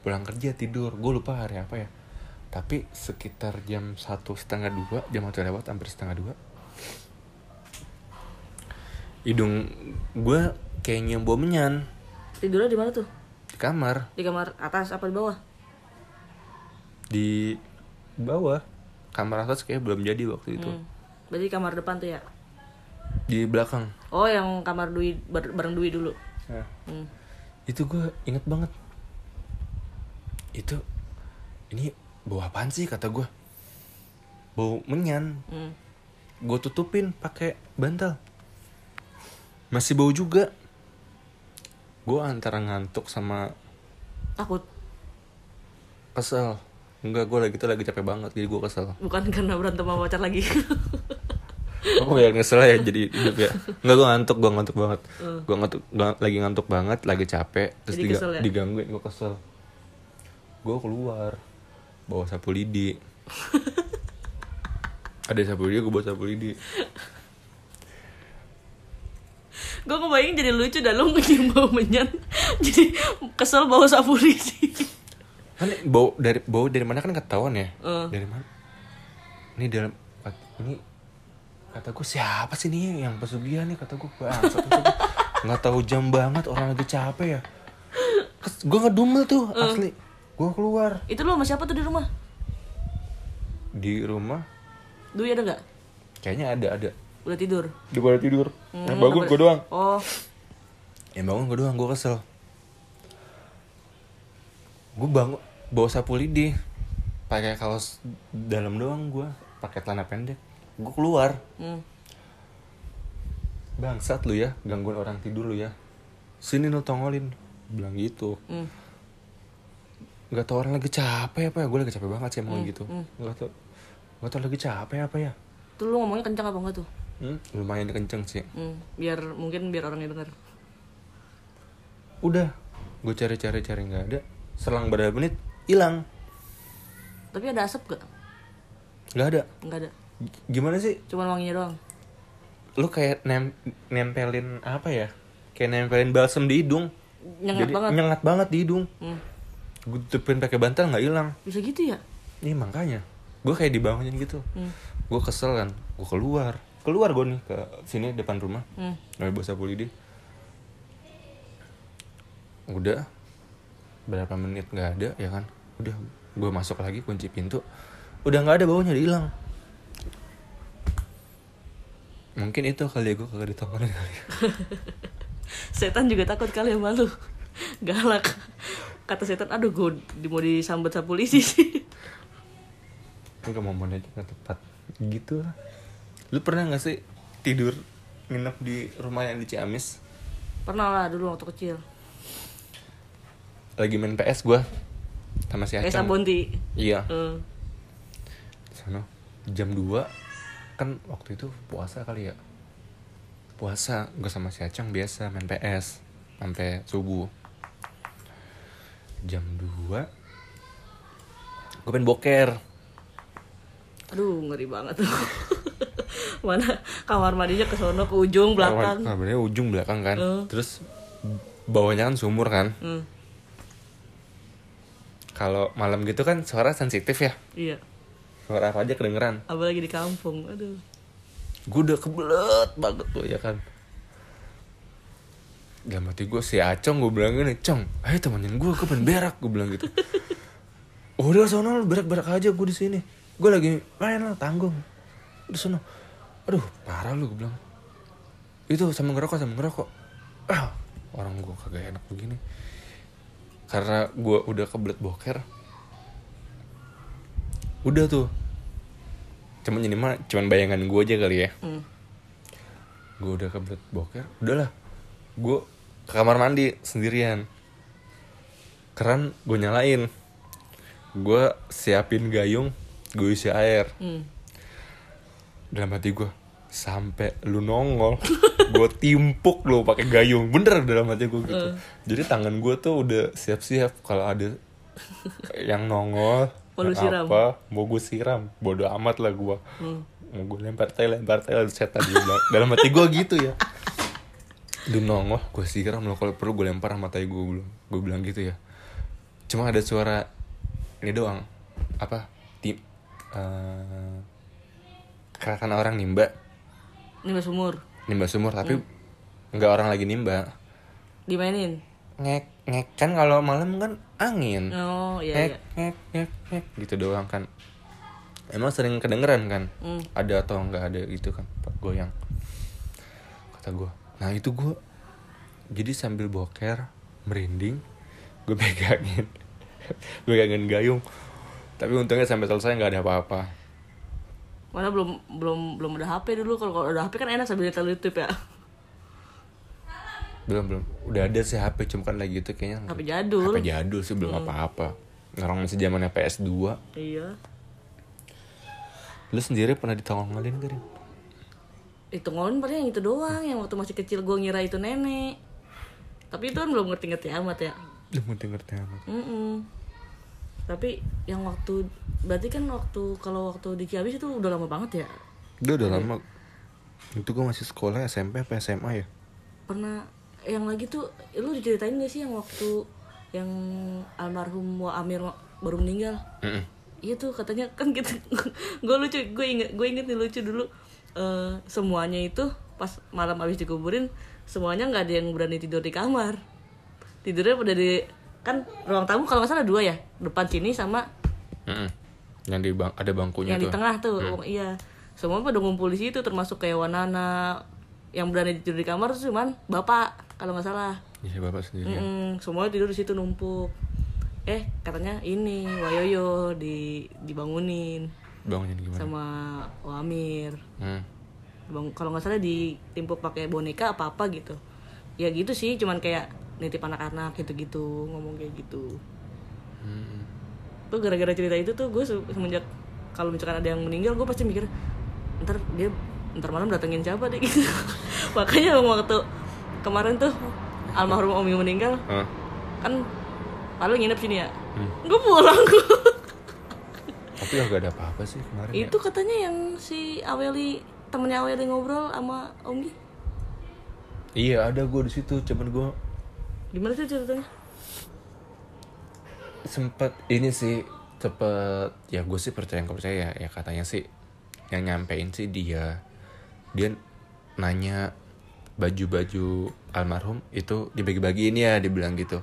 Pulang kerja tidur. Gue lupa hari apa ya. Tapi sekitar jam satu setengah dua jam satu lewat hampir setengah dua. Hidung gue kayaknya bau menyan. Tidurnya di mana tuh? Di kamar. Di kamar atas apa di bawah? Di bawah. Kamar atas kayak belum jadi waktu itu. Hmm. berarti kamar depan tuh ya? Di belakang. Oh yang kamar Dwi bar- bareng Dwi dulu. Nah, Hmm. itu gue inget banget itu ini bau apaan sih kata gue bau menyan Hmm. gue tutupin pakai bantal masih bau juga gue antara ngantuk sama Takut. kesel enggak gue lagi tuh lagi capek banget jadi gue kesel Bukan karena berantem sama pacar lagi. <laughs> aku biar kesel ya jadi hidup ya enggak gue ngantuk gue ngantuk banget gue ngantuk gua lagi ngantuk banget lagi capek terus Jadi diga- kesel ya? digangguin gue kesel gue keluar bawa sapu lidi <laughs> ada sapu lidi gue bawa sapu lidi gue ngebayangin jadi lucu dah lu nyium bau menyan. <laughs> jadi kesel bau sapu lidi. kan bau dari bau dari mana kan ketahuan ya Eh. dari mana ini dalam ini kata gue siapa sih nih yang pesugihan nih? Kata gue nggak tahu jam banget orang lagi capek ya. Gue ngedumel tuh asli. Gue keluar. Itu lu sama siapa tuh di rumah? di rumah? Dwi ada nggak? kayaknya ada ada. Udah tidur. di pada tidur. Yang Hmm, bangun nggak gue doang. Oh, yang bangun gue doang gue kesel. Gue bangun bawa sapu lidi. Pakai kaos dalam doang gue pakai celana pendek gue keluar hmm. bangsat lu ya gangguin orang tidur lu ya sini lu tongolin bilang gitu Hmm. tau orang lagi capek apa ya gue lagi capek banget sih emang gitu hmm. tau nggak tau lagi capek apa ya Tuh lu ngomongnya kencang apa enggak tuh? hmm? lumayan kenceng sih Hmm. Biar mungkin biar orangnya denger. udah gue cari cari cari nggak ada selang berapa menit hilang Tapi ada asap gak? nggak ada Enggak ada. Gimana sih? Cuman wanginya doang. lu kayak nem nempelin apa ya? Kayak nempelin balsam di hidung. Nyengat Jadi banget. nyengat banget di hidung. Hmm. gue tutupin pakai bantal nggak hilang. Bisa gitu ya? ini makanya. Gue kayak dibangunin gitu. Hmm. gue kesel kan. Gue keluar. Keluar gue nih ke sini depan rumah. Hmm. Nabi Bosa Pulidi udah. Berapa menit nggak ada ya kan? Udah gue masuk lagi kunci pintu. Udah nggak ada baunya hilang mungkin itu kali ya gue kagak ya. <laughs> Setan juga takut kali sama lu. <laughs> Galak. Kata setan, aduh gue mau disambet sapu lidi <laughs> sih. Momennya juga tepat gitu lah lu pernah nggak sih tidur nginep di rumah yang di Ciamis Pernah lah dulu waktu kecil. lagi main PS gue sama si Kayak Acang Sabonti. iya Hmm. sana jam 2 kan waktu itu puasa kali ya puasa gue sama si Acang biasa main PS sampai subuh jam 2 gue pengen boker Aduh, ngeri banget tuh. <laughs> Mana kamar mandinya ke sono ke ujung belakang. kamarnya ujung belakang kan Eh. terus bawahnya kan sumur kan Hmm. kalau malam gitu kan suara sensitif ya Iya. Suara apa aja kedengeran. Apalagi di kampung. Aduh. gue udah kebelet banget tuh ya kan? Dalam hati gue si Acong gue bilang gini Cong ayo temenin gue pengen berak gue bilang gitu. "Oh, <laughs> udah sono lu berak-berak aja gue di sini. Gue lagi main lah tanggung. Di sono. Aduh parah lu gue bilang. Itu sama ngerokok sama ngerokok. Ah orang gue kagak enak begini. Karena gue udah kebelet boker udah tuh. Cuman ini mah cuman bayangan gue aja kali ya. Hmm. gue udah kebelet boker. Udahlah. Gue ke kamar mandi sendirian. Keran gue nyalain. Gue siapin gayung gue isi air. Hmm. dalam hati gue sampai lu nongol <laughs> gue timpuk lo pakai gayung. Bener dalam hati gue gitu. Jadi tangan gue tuh udah siap-siap kalau ada yang nongol Mau lu siram? apa? Mau gue siram. Bodoh amat lah gue Hmm. mau gue lempar tai lempar tai setan bilang dalam hati gue gitu ya. Lu nongol. Gue siram lo kalau perlu gue lempar sama tai gue bilang gue bilang gitu ya. Cuma ada suara ini doang. Apa? Tim eh kerasan orang nimba. Ini mas sumur. nimba sumur tapi nggak orang lagi nimba. Dimainin. Ngek ngek. Kan kalau malam kan angin. Oh, iya ngek iya. ngek ngek ngek gitu doang kan. Emang sering kedengeran kan? Hmm. ada atau nggak ada gitu kan? Goyang. Kata gue nah itu gue jadi sambil boker merinding gue <laughs> pegangin. Gue pegangin gayung. Tapi untungnya sampai selesai nggak ada apa-apa. Mana belum belum belum ada HP dulu. Kalau ada HP kan enak sambil YouTube ya. Belum belum udah ada sih HP cuma kan lagi itu kayaknya HP jadul. HP jadul sih belum apa-apa orang masih zamannya PS2 Iya. lu sendiri pernah ditongolin gak Rin? Itu ngolin paling yang itu doang yang waktu masih kecil gue ngira itu nenek. Tapi itu kan belum ngerti-ngerti amat ya. lu ngerti ngerti amat Mm-mm. Tapi yang waktu berarti kan waktu kalau waktu di Ciamis itu udah lama banget ya. udah udah lama itu gue masih sekolah SMP apa SMA ya Pernah yang lagi tuh lu diceritain gak sih yang waktu yang almarhum Wa Amir baru meninggal? Mm-mm. Iya tuh katanya kan gitu. <laughs> Gue lucu gue inget gue inget nih lucu dulu. Eh, semuanya itu pas malam habis dikuburin semuanya nggak ada yang berani tidur di kamar. Tidurnya udah di kan ruang tamu kalau nggak salah dua ya depan sini sama Mm-mm. yang di bang ada bangkunya yang di tuh. tengah tuh ruang- iya. Semua pada ngumpul di situ termasuk kayak Wanana yang berani tidur di kamar tuh cuman bapak kalau nggak salah. Iya bapak sendiri. Mm-mm, semuanya tidur di situ numpuk. Eh katanya ini Wayoyo di dibangunin. Bangunnya gimana? Sama Wamir Hmm. bang kalau nggak salah ditimpuk pakai boneka apa apa gitu. Ya gitu sih cuman kayak nitip anak-anak gitu-gitu ngomong kayak gitu. Hmm. tuh gara-gara cerita itu tuh gue se- semenjak kalau misalkan ada yang meninggal gue pasti mikir ntar dia ntar malam datengin siapa deh? <laughs> Gitu. Makanya waktu kemarin tuh almarhum Omi meninggal Hah? kan lalu nginep sini ya Hmm. gue pulang <laughs> tapi gak ada apa-apa sih kemarin ya. itu katanya yang si Aweli temennya Aweli ngobrol sama Omi iya ada gue di situ cuman gue gimana sih ceritanya sempet ini sih cepet ya gue sih percaya nggak percaya ya katanya sih yang nyampein sih dia dia nanya baju-baju almarhum itu dibagi-bagiin ya dibilang gitu.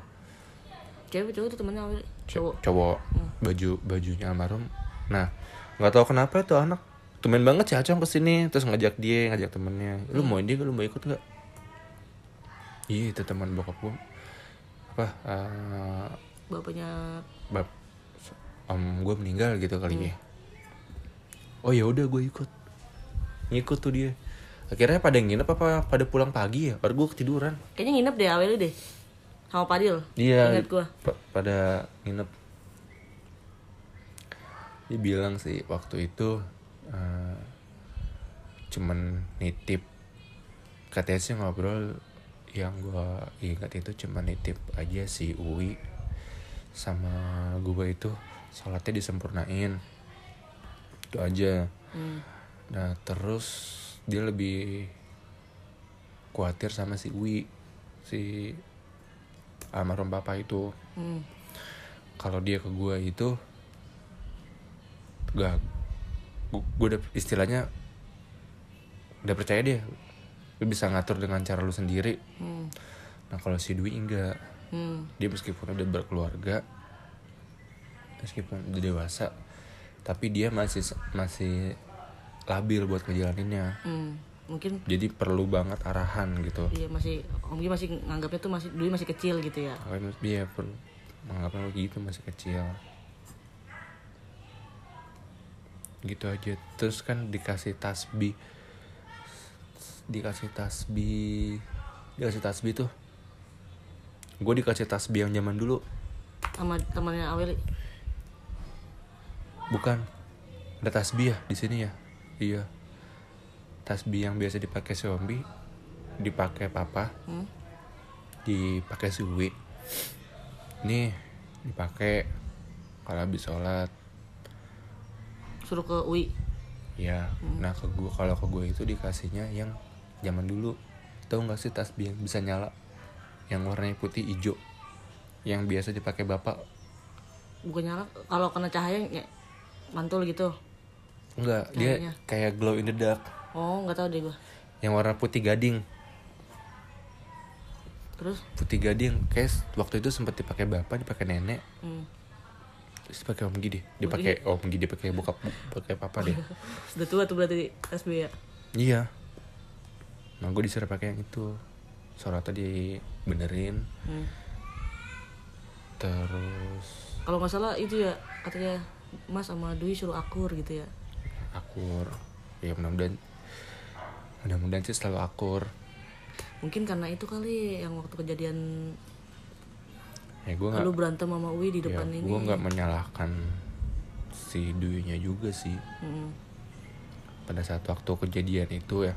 Cewek cowok tuh temennya cowok. cowok. Baju bajunya almarhum. Nah nggak tahu kenapa tuh anak tumen banget sih acong ke sini terus ngajak dia ngajak temennya. Lu mau ini lu mau ikut nggak? Iya itu teman bokap gue apa eh, bapaknya? bab om gue meninggal gitu kali ya. Oh ya udah gue ikut. Ngikut tuh dia akhirnya pada nginep apa pada pulang pagi ya baru gue ketiduran kayaknya nginep deh Aweli deh sama Padil Iya. ingat gua pa- pada nginep. Dia bilang sih waktu itu eh, cuman nitip katanya sih ngobrol yang gua ingat itu cuman nitip aja si Uwi sama gua itu sholatnya disempurnain itu aja Hmm. nah terus dia lebih khawatir sama si Uwi si almarhum papa itu Hmm. kalau dia ke gue itu gak gue udah istilahnya udah percaya dia lu bisa ngatur dengan cara lu sendiri Hmm. nah kalau si Dwi enggak Hmm. dia meskipun udah berkeluarga meskipun udah dewasa tapi dia masih masih labil buat ngejalaninnya. Hmm. mungkin jadi perlu banget arahan gitu. Iya masih Om Gi masih nganggapnya tuh masih dulu masih kecil gitu ya? Makanya dia perlu. Menganggapnya begitu masih kecil. Gitu aja. Terus kan dikasih tasbih. Dikasih tasbih. Dikasih tasbih tuh. Gue dikasih tasbih yang zaman dulu. Sama temannya Aweli? Bukan. Ada tasbih ya di sini ya iya. Tasbih yang biasa dipakai zombie dipakai papa Hmm. dipakai suwi. Nih dipakai kalau habis sholat. Suruh ke UI? Ya nah ke gua kalau ke gue itu dikasihnya yang zaman dulu. Tahu nggak sih tasbih yang bisa nyala? Yang warnanya putih hijau. Yang biasa dipakai bapak. Bukan nyala kalau kena cahaya ya, mantul gitu enggak Cahayanya. dia kayak glow in the dark. Oh nggak tahu deh gua. Yang warna putih gading. Terus? Putih gading. Kayak waktu itu sempat dipakai bapak dipakai nenek. Hmm. terus dipakai om gidi. Dipakai om gidi dipakai bokap pakai papa deh <laughs> udah tua tuh berarti SB ya? Iya. Nah gue disuruh pakai yang itu. Sorotnya dibenerin. Hmm. terus Kalau nggak salah itu ya katanya Mas sama Dwi suruh akur gitu ya. Akur ya mudah-mudahan mudah-mudahan sih selalu akur Mungkin karena itu kali yang waktu kejadian ya gue nggak lu berantem sama Uwi di ya, depan ini. gue nggak menyalahkan si Duyunya juga sih Mm. pada saat waktu kejadian itu ya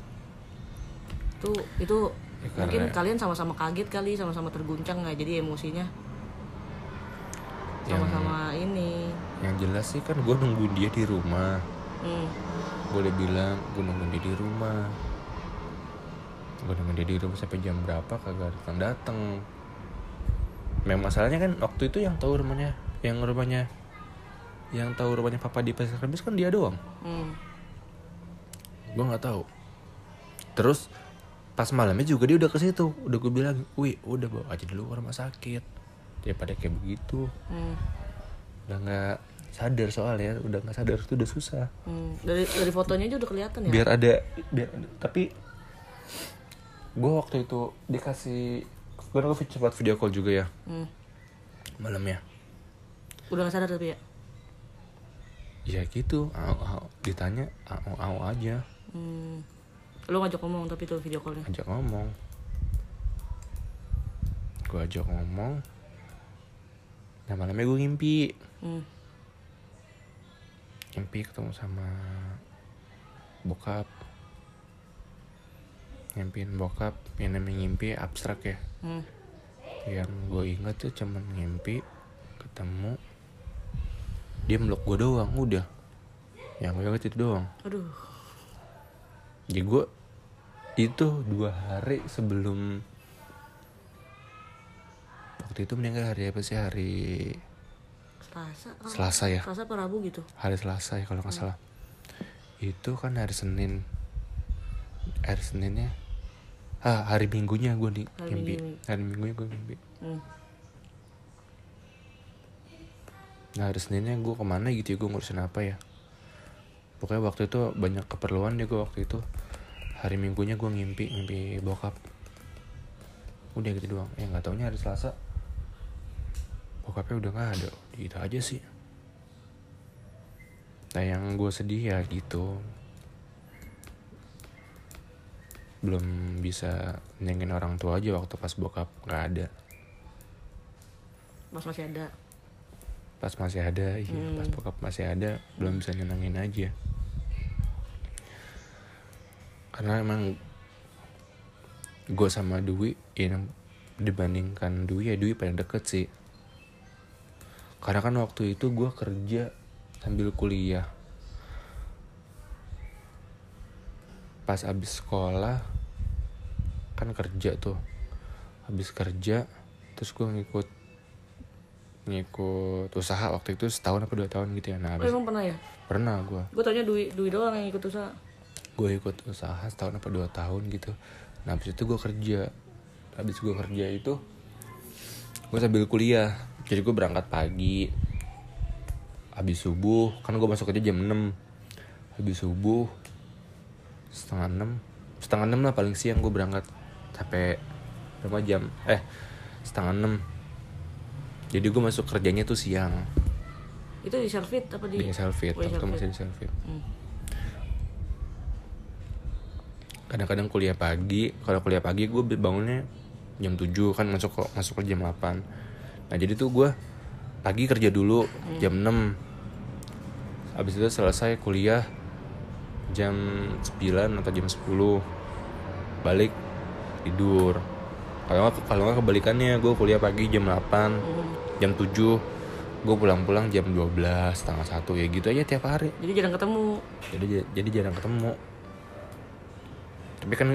Itu itu Ya, mungkin karena- kalian sama-sama kaget kali, sama-sama terguncang nggak jadi emosinya sama-sama ini. yang jelas sih kan gue nungguin dia di rumah Hmm. udah bilang gue nungguin dia di rumah gue nungguin dia di rumah sampai jam berapa kagak datang datang memang masalahnya kan waktu itu yang tahu rumahnya yang rumahnya yang tahu rumahnya papa di pasar Krebs kan dia doang Hmm. gue nggak tahu terus pas malamnya juga dia udah ke situ udah gue bilang wih udah bawa aja dulu ke rumah sakit daripada kayak begitu Hmm. udah nggak sadar soalnya udah nggak sadar itu udah susah Hmm. Dari dari fotonya aja udah kelihatan ya. biar ada biar tapi gue waktu itu dikasih gue gue cepat video call juga ya Hmm. malamnya Udah nggak sadar tapi ya. ya gitu au, au. ditanya au, au aja Hmm. Lu ngajak ngomong tapi tuh video callnya. ajak ngomong gue ajak ngomong nah malamnya gue ngimpi Hmm. Ngimpi ketemu sama bokap. Ngimpin bokap yang namanya ngimpi abstrak ya. Hmm. yang gue inget tuh cuman ngimpi ketemu dia meluk gue doang udah. Yang gue inget itu doang. Aduh. jadi gue itu dua hari sebelum waktu itu meninggal hari apa sih? Hari Selasa. ah. Selasa ya? Selasa apa Rabu gitu. hari Selasa ya kalau nggak salah. Itu kan hari Senin. Hari Seninnya ah hari Minggunya gue nih Hari mimpi Minggu. hari Minggunya gue mimpi Hmm. nah hari Seninnya gue ke mana gitu ya? Gue ngurusin apa ya? Pokoknya waktu itu banyak keperluan deh gue waktu itu. Hari Minggunya gue ngimpi ngimpi bokap. Udah gitu doang. Ya nggak taunya hari Selasa. Bokapnya udah nggak ada gitu aja sih. Nah yang gue sedih ya gitu. Belum bisa nyenengin orang tua aja waktu pas bokap nggak ada. Mas masih ada. pas masih ada iya Hmm. pas bokap masih ada belum bisa nyenengin aja. Karena emang gue sama Dwi ya dibandingkan Dwi ya Dwi paling deket sih karena kan waktu itu gue kerja sambil kuliah. Pas abis sekolah kan kerja tuh. Habis kerja terus gue ngikut ngikut usaha waktu itu setahun apa dua tahun gitu ya. Nah Oh, habis emang pernah ya? pernah gue Gue taunya Dwi, Dwi doang yang ikut usaha. gue ikut usaha setahun apa dua tahun gitu. Nah habis itu gue kerja. Habis gue kerja itu gue sambil kuliah jadi gue berangkat pagi habis subuh kan gue masuk kerja jam 6 habis subuh setengah enam. Setengah enam lah paling siang gue berangkat. Sampai berapa jam? Eh setengah enam. Jadi gue masuk kerjanya tuh siang. Itu di Selfit apa di? di Selfit di waktu masih di Selfit Hmm. kadang-kadang kuliah pagi kalau kuliah pagi gue bangunnya jam 7 kan masuk masuk ke jam 8 nah jadi tuh gue pagi kerja dulu jam 6 habis itu selesai kuliah jam 9 atau jam 10 balik tidur. Kalau nggak kalau nggak kebalikannya gue kuliah pagi jam 8 jam 7 gue pulang-pulang jam 12 setengah satu ya gitu aja tiap hari. Jadi jarang ketemu. jadi jadi jarang ketemu. Tapi kan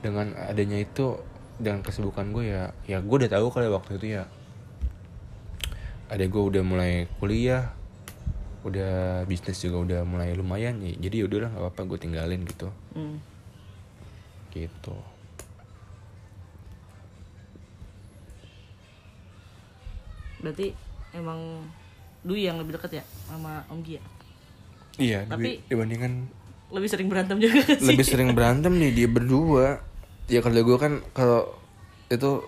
dengan adanya itu dengan kesibukan gue ya ya gue udah tahu kalau waktu itu ya. Ada gue udah mulai kuliah udah bisnis juga udah mulai lumayan ya jadi udah lah nggak apa-apa gue tinggalin gitu. Hmm. gitu. Berarti emang Dwi yang lebih dekat ya sama Om Gia. iya Tapi- dibandingkan lebih sering berantem juga <laughs> sih. lebih sering berantem nih dia berdua ya kalau gue kan kalau itu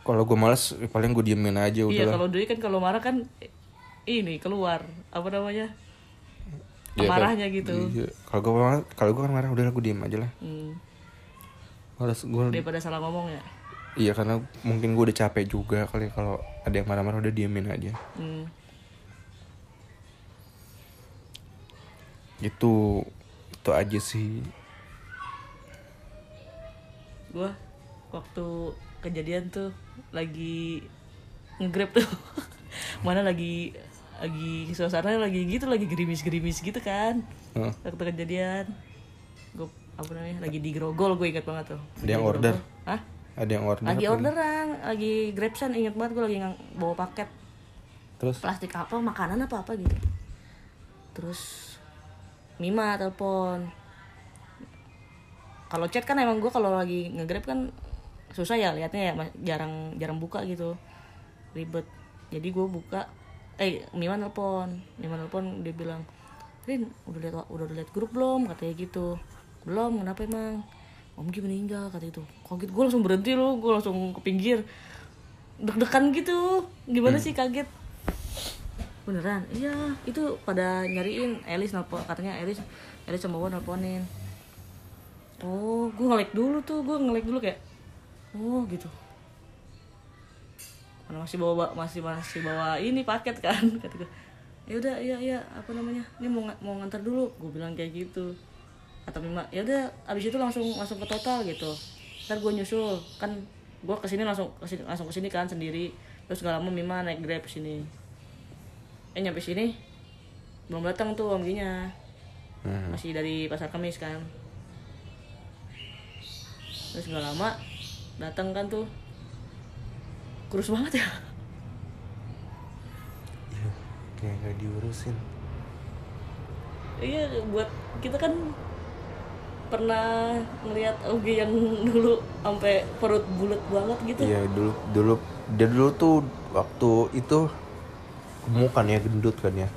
kalau gue males ya paling gue diemin aja udah iya kalau Doi kan kalau marah kan ini keluar apa namanya Ya, kan- marahnya gitu. Iya. kalau gue marah kalau gue kan marah udah gue diem aja lah. Hmm. males gue daripada salah ngomong ya? Iya karena mungkin gue udah capek juga kali kalau ada yang marah-marah udah diemin aja. Hmm. itu itu aja sih gua waktu kejadian tuh lagi ngegrab tuh. <laughs> Mana lagi lagi suasana lagi gitu lagi gerimis-gerimis gitu kan. Heeh. waktu kejadian gue apa namanya lagi di grogol gue ingat banget tuh. Ada yang order? Hah? ada yang order lagi orderan lagi grabsan inget banget gue lagi bawa paket. Terus? Plastik apa makanan apa apa gitu. Terus Mima telepon kalau chat kan emang gue kalau lagi ngegrab kan susah ya liatnya ya jarang jarang buka gitu. Ribet. Jadi gue buka eh Mima telepon Mima telepon dia bilang Rin udah lihat udah lihat grup belum? Katanya gitu. Belum kenapa emang? Om Gi meninggal kata itu kaget gue langsung berhenti loh gue langsung ke pinggir. Deg-degan gitu. Gimana sih kaget? Beneran? Iya itu pada nyariin Elis nelpon katanya Elis Elis sama gue nelponin oh gue ngelek dulu tuh gue ngelek dulu kayak oh gitu. Karena masih bawa masih masih bawa ini paket kan <laughs> kata gue ya udah iya iya apa namanya ini mau mau ngantar dulu. Gue bilang kayak gitu. Atau Mima ya udah abis itu langsung langsung ke total gitu. Ntar gue nyusul. Kan gue ke sini langsung ke sini langsung ke sini kan sendiri. Terus gak lama Mima naik grab sini. Eh nyampe sini belum datang tuh om Ginya Hmm. masih dari pasar kemis kan terus nggak lama datang kan tuh. Kurus banget ya. Iya, kayak gak diurusin. Iya buat kita kan pernah ngelihat Ogi yang dulu sampai perut bulat banget gitu. Iya dulu dulu dia dulu tuh waktu itu gemukan ya gendut kan ya.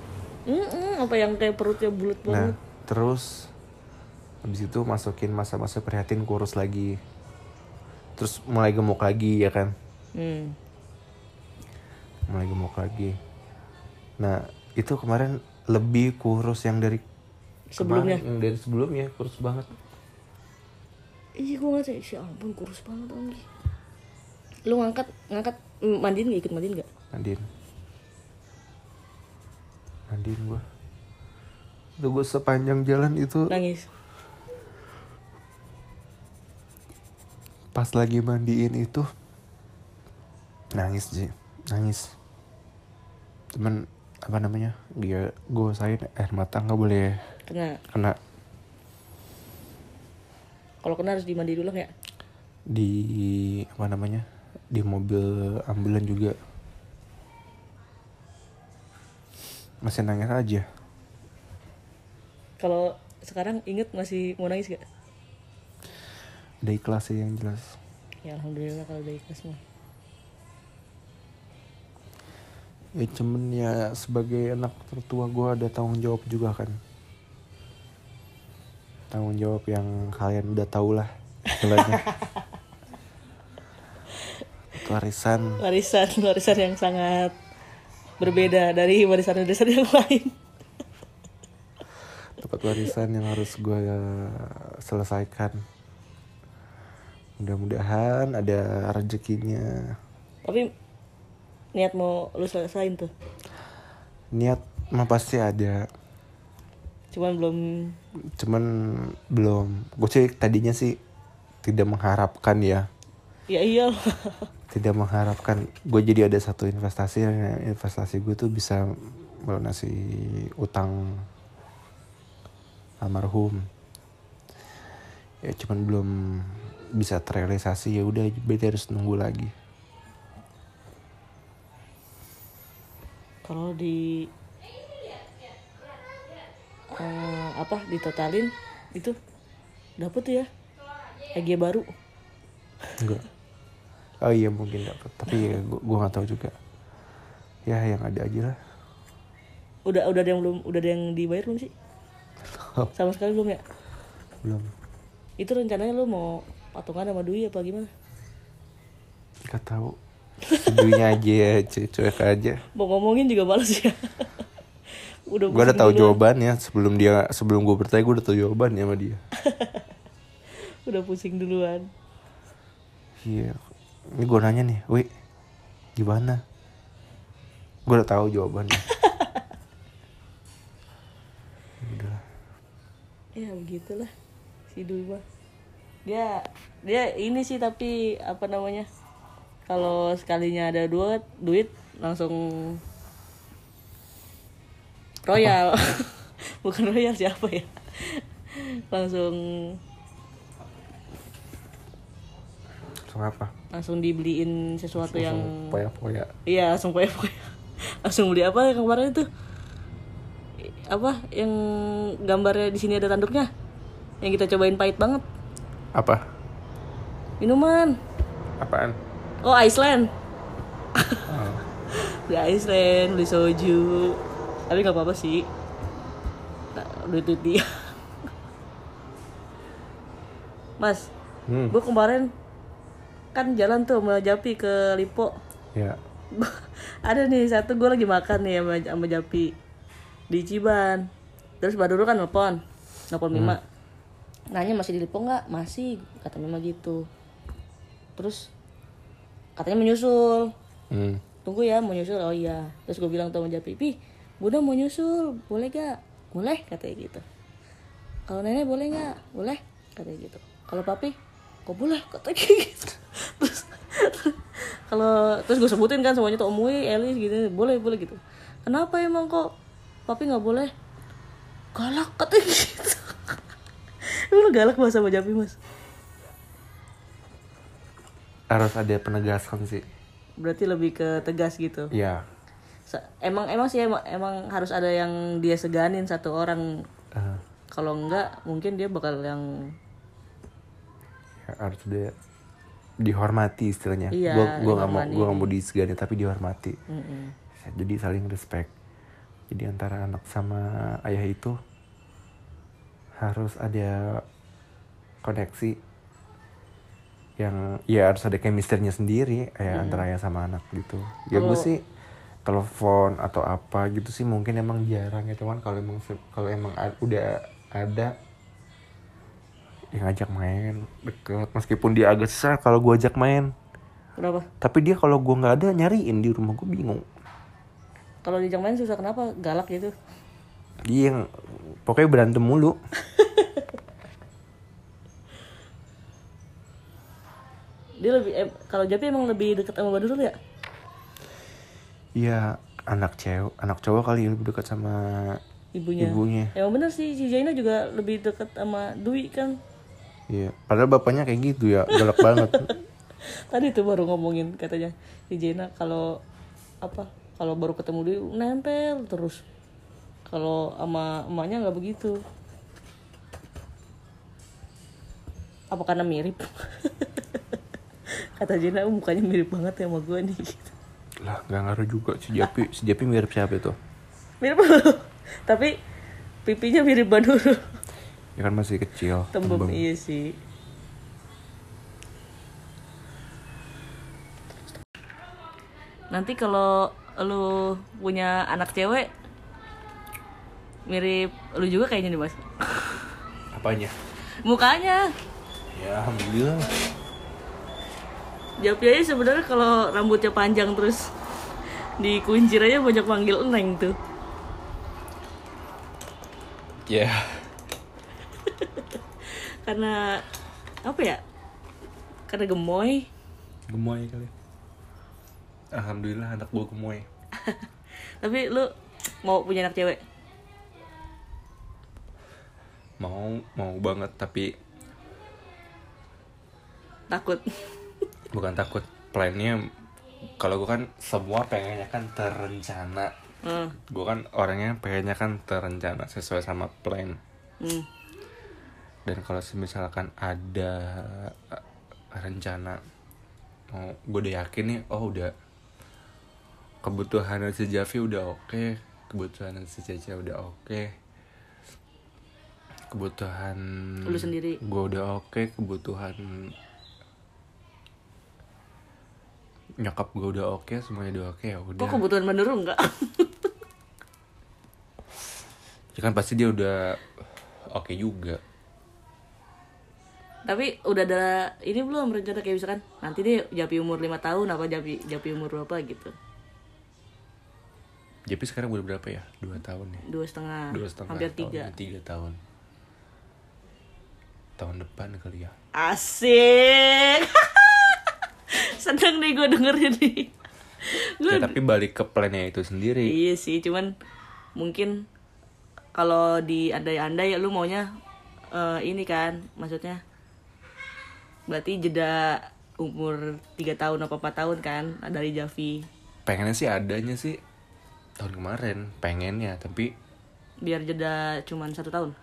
Mm-mm, apa yang kayak perutnya bulat Nah banget? terus habis itu masukin masa-masa prihatin kurus lagi. Terus mulai gemuk lagi ya kan, hmm. mulai gemuk lagi. Nah itu kemarin lebih kurus yang dari Sebelumnya? kemarin, yang dari sebelumnya kurus banget. iya gue nggak sih ampun kurus banget Ogi lu ngangkat ngangkat mandiin nggak ikut mandiin nggak Mandiin Mandiin gua Udah gue sepanjang jalan itu nangis Pas lagi mandiin itu Nangis sih Nangis. Cuman Apa namanya Dia gue usahain air mata nggak boleh kena. kena. Kalau kena harus dimandi dulu nggak? Di apa namanya di mobil ambulan juga. Masih nangis aja. Kalau sekarang inget masih mau nangis gak ikhlas sih yang jelas. Ya alhamdulillah kalau udah ikhlas mah. Ya cuman ya sebagai anak tertua gue ada tanggung jawab juga kan. Tanggung jawab yang kalian udah tau lah istilahnya. <laughs> Warisan. Warisan warisan yang sangat berbeda dari warisan-warisan yang lain. Tempat warisan yang harus gue selesaikan mudah-mudahan ada rezekinya. Tapi niat mau lu selesain tuh? Niat mah pasti ada. Cuman belum. Cuman belum. Gue sih tadinya sih tidak mengharapkan ya. Ya iya. <laughs> Tidak mengharapkan. Gue jadi ada satu investasi investasi gue tuh bisa melunasi utang almarhum. Ya cuman belum bisa terrealisasi ya udah berarti harus nunggu lagi. Kalau di eh, apa ditotalin itu dapet ya? EG baru. Enggak. Oh iya mungkin dapat tapi ya gue gue nggak tahu juga. Ya yang ada aja lah. Udah udah ada yang belum udah ada yang dibayar belum sih? Sama sekali belum ya? Belum. Itu rencananya lu mau patungan sama Dwi apa gimana? Gak tahu. Sedunya aja ya cu- cuek aja. Mau ngomongin juga males ya. Udah Gue udah tahu duluan. jawabannya Sebelum dia sebelum gue bertanya gue udah tahu jawabannya sama dia. <laughs> Udah pusing duluan. Iya. Ini gue nanya nih Wi Gimana? Gue udah tahu jawabannya Udah <laughs> ya begitulah si Dwi mah dia dia ini sih tapi apa namanya kalau sekalinya ada duit duit langsung royal. <laughs> Bukan royal siapa ya? Langsung Langsung apa? langsung dibeliin sesuatu yang Poya-poya. Iya langsung poya poya <laughs> langsung beli apa yang kemarin itu? Apa yang gambarnya di sini ada tanduknya? Yang kita cobain pahit banget Apa? Minuman. Apaan? Oh Iceland. Oh. <laughs> beli Iceland beli soju. Tapi nggak apa-apa sih. Nah, duit duit dia mas Hmm. gue kemarin kan jalan tuh sama Japi ke Lipo. Ya. Gua- <laughs> ada nih satu gue lagi makan nih sama, sama Japi di Ciban. Terus Baduru kan nelpon nelpon Mima nanya masih di Lipo nggak? Masih kata Mima gitu. Terus katanya menyusul. Hmm. Tunggu ya mau nyusul. Oh iya. Terus gue bilang tuh sama Japi pi Bunda mau nyusul boleh gak boleh katanya gitu. Kalau nenek boleh nggak? Boleh katanya gitu. Kalau papi? Kok boleh? katanya <laughs> gitu. Terus <laughs> kalau terus gue sebutin kan semuanya tuh Omui Elis gitu. Boleh boleh gitu. Kenapa emang kok papi nggak boleh? Galak katanya <laughs> gitu lu galak bahasa sama Japi mas. Harus ada penegasan sih. Berarti lebih ke tegas gitu? Ya emang emang sih emang, emang harus ada yang dia seganin satu orang. Eh, kalau enggak mungkin dia bakal yang ya, Harus ada Dihormati istilahnya. Iya, Gue gua gak mau. Gue gak mau disegani Tapi dihormati. Mm-mm. Jadi saling respect. Jadi antara anak sama ayah itu Harus ada Koneksi Yang Ya harus ada chemistry-nya sendiri Kayak antara ayah sama anak gitu. Ya gue sih telepon atau apa gitu sih mungkin emang jarang ya cuman kalau emang kalau emang a- udah ada yang ngajak main deket. Meskipun dia agak susah kalau gue ajak main. Kenapa? Tapi dia kalau gue nggak ada nyariin di rumah gue bingung. Kalau di main susah kenapa? Galak gitu dia yang pokoknya berantem mulu. <laughs> Dia lebih em, kalau Japi emang lebih deket sama Badurul ya? Iya anak cewek anak cowok kali yang lebih dekat sama ibunya. ibunya. Emang bener sih si Jaina juga lebih deket sama Dwi kan? Iya padahal bapaknya kayak gitu ya galak banget. <laughs> Tadi tuh baru ngomongin katanya si Jaina kalau apa kalau baru ketemu Dwi nempel terus kalau sama emaknya nggak begitu. Apa karena mirip? <laughs> Kata Jaina "Oh, mukanya mirip banget ya sama gue nih. Gitu. lah nggak ngaruh juga. Si Japi si Japi mirip siapa itu? Mirip <laughs> tapi pipinya mirip Banduru ya kan masih kecil tembem tembem. iya sih. Nanti kalau lu punya anak cewek mirip lu juga kayaknya nih mas apanya? Mukanya. Ya alhamdulillah. Japi aja sebenarnya kalau rambutnya panjang terus dikuncir aja banyak panggil neng tuh. Ya. <laughs> Karena apa ya? Karena gemoy. Gemoy kali. Alhamdulillah anak gua gemoy. <laughs> Tapi lu mau punya anak cewek mau mau banget tapi takut bukan takut plannya kalau gue kan semua pengennya kan terencana hmm. gue kan orangnya pengennya kan terencana sesuai sama plan Hmm. dan kalau misalkan ada eh, rencana mau gue udah yakin nih oh udah kebutuhan si Javi udah oke kebutuhan si Caca udah oke kebutuhan Lu sendiri. gue udah oke kebutuhan nyokap gue udah oke semuanya udah oke ya udah Kok kebutuhan menurun enggak? ya kan pasti dia udah oke juga Tapi udah ada ini belum rencana kayak misalkan nanti deh Japi umur 5 tahun apa Japi Japi umur berapa gitu. Jadi sekarang udah berapa ya dua tahun ya Dua setengah, dua setengah hampir tahun, tiga. tiga tahun tahun depan kali ya Asik. <laughs> Seneng nih gue dengerin nih. Ya tapi balik ke plannya itu sendiri Iya sih, cuman mungkin kalau di andai-andai lu maunya eh, ini kan, maksudnya berarti jeda umur 3 tahun apa 4 tahun kan dari Javi pengennya sih adanya sih tahun kemarin pengennya tapi biar jeda cuman satu tahun.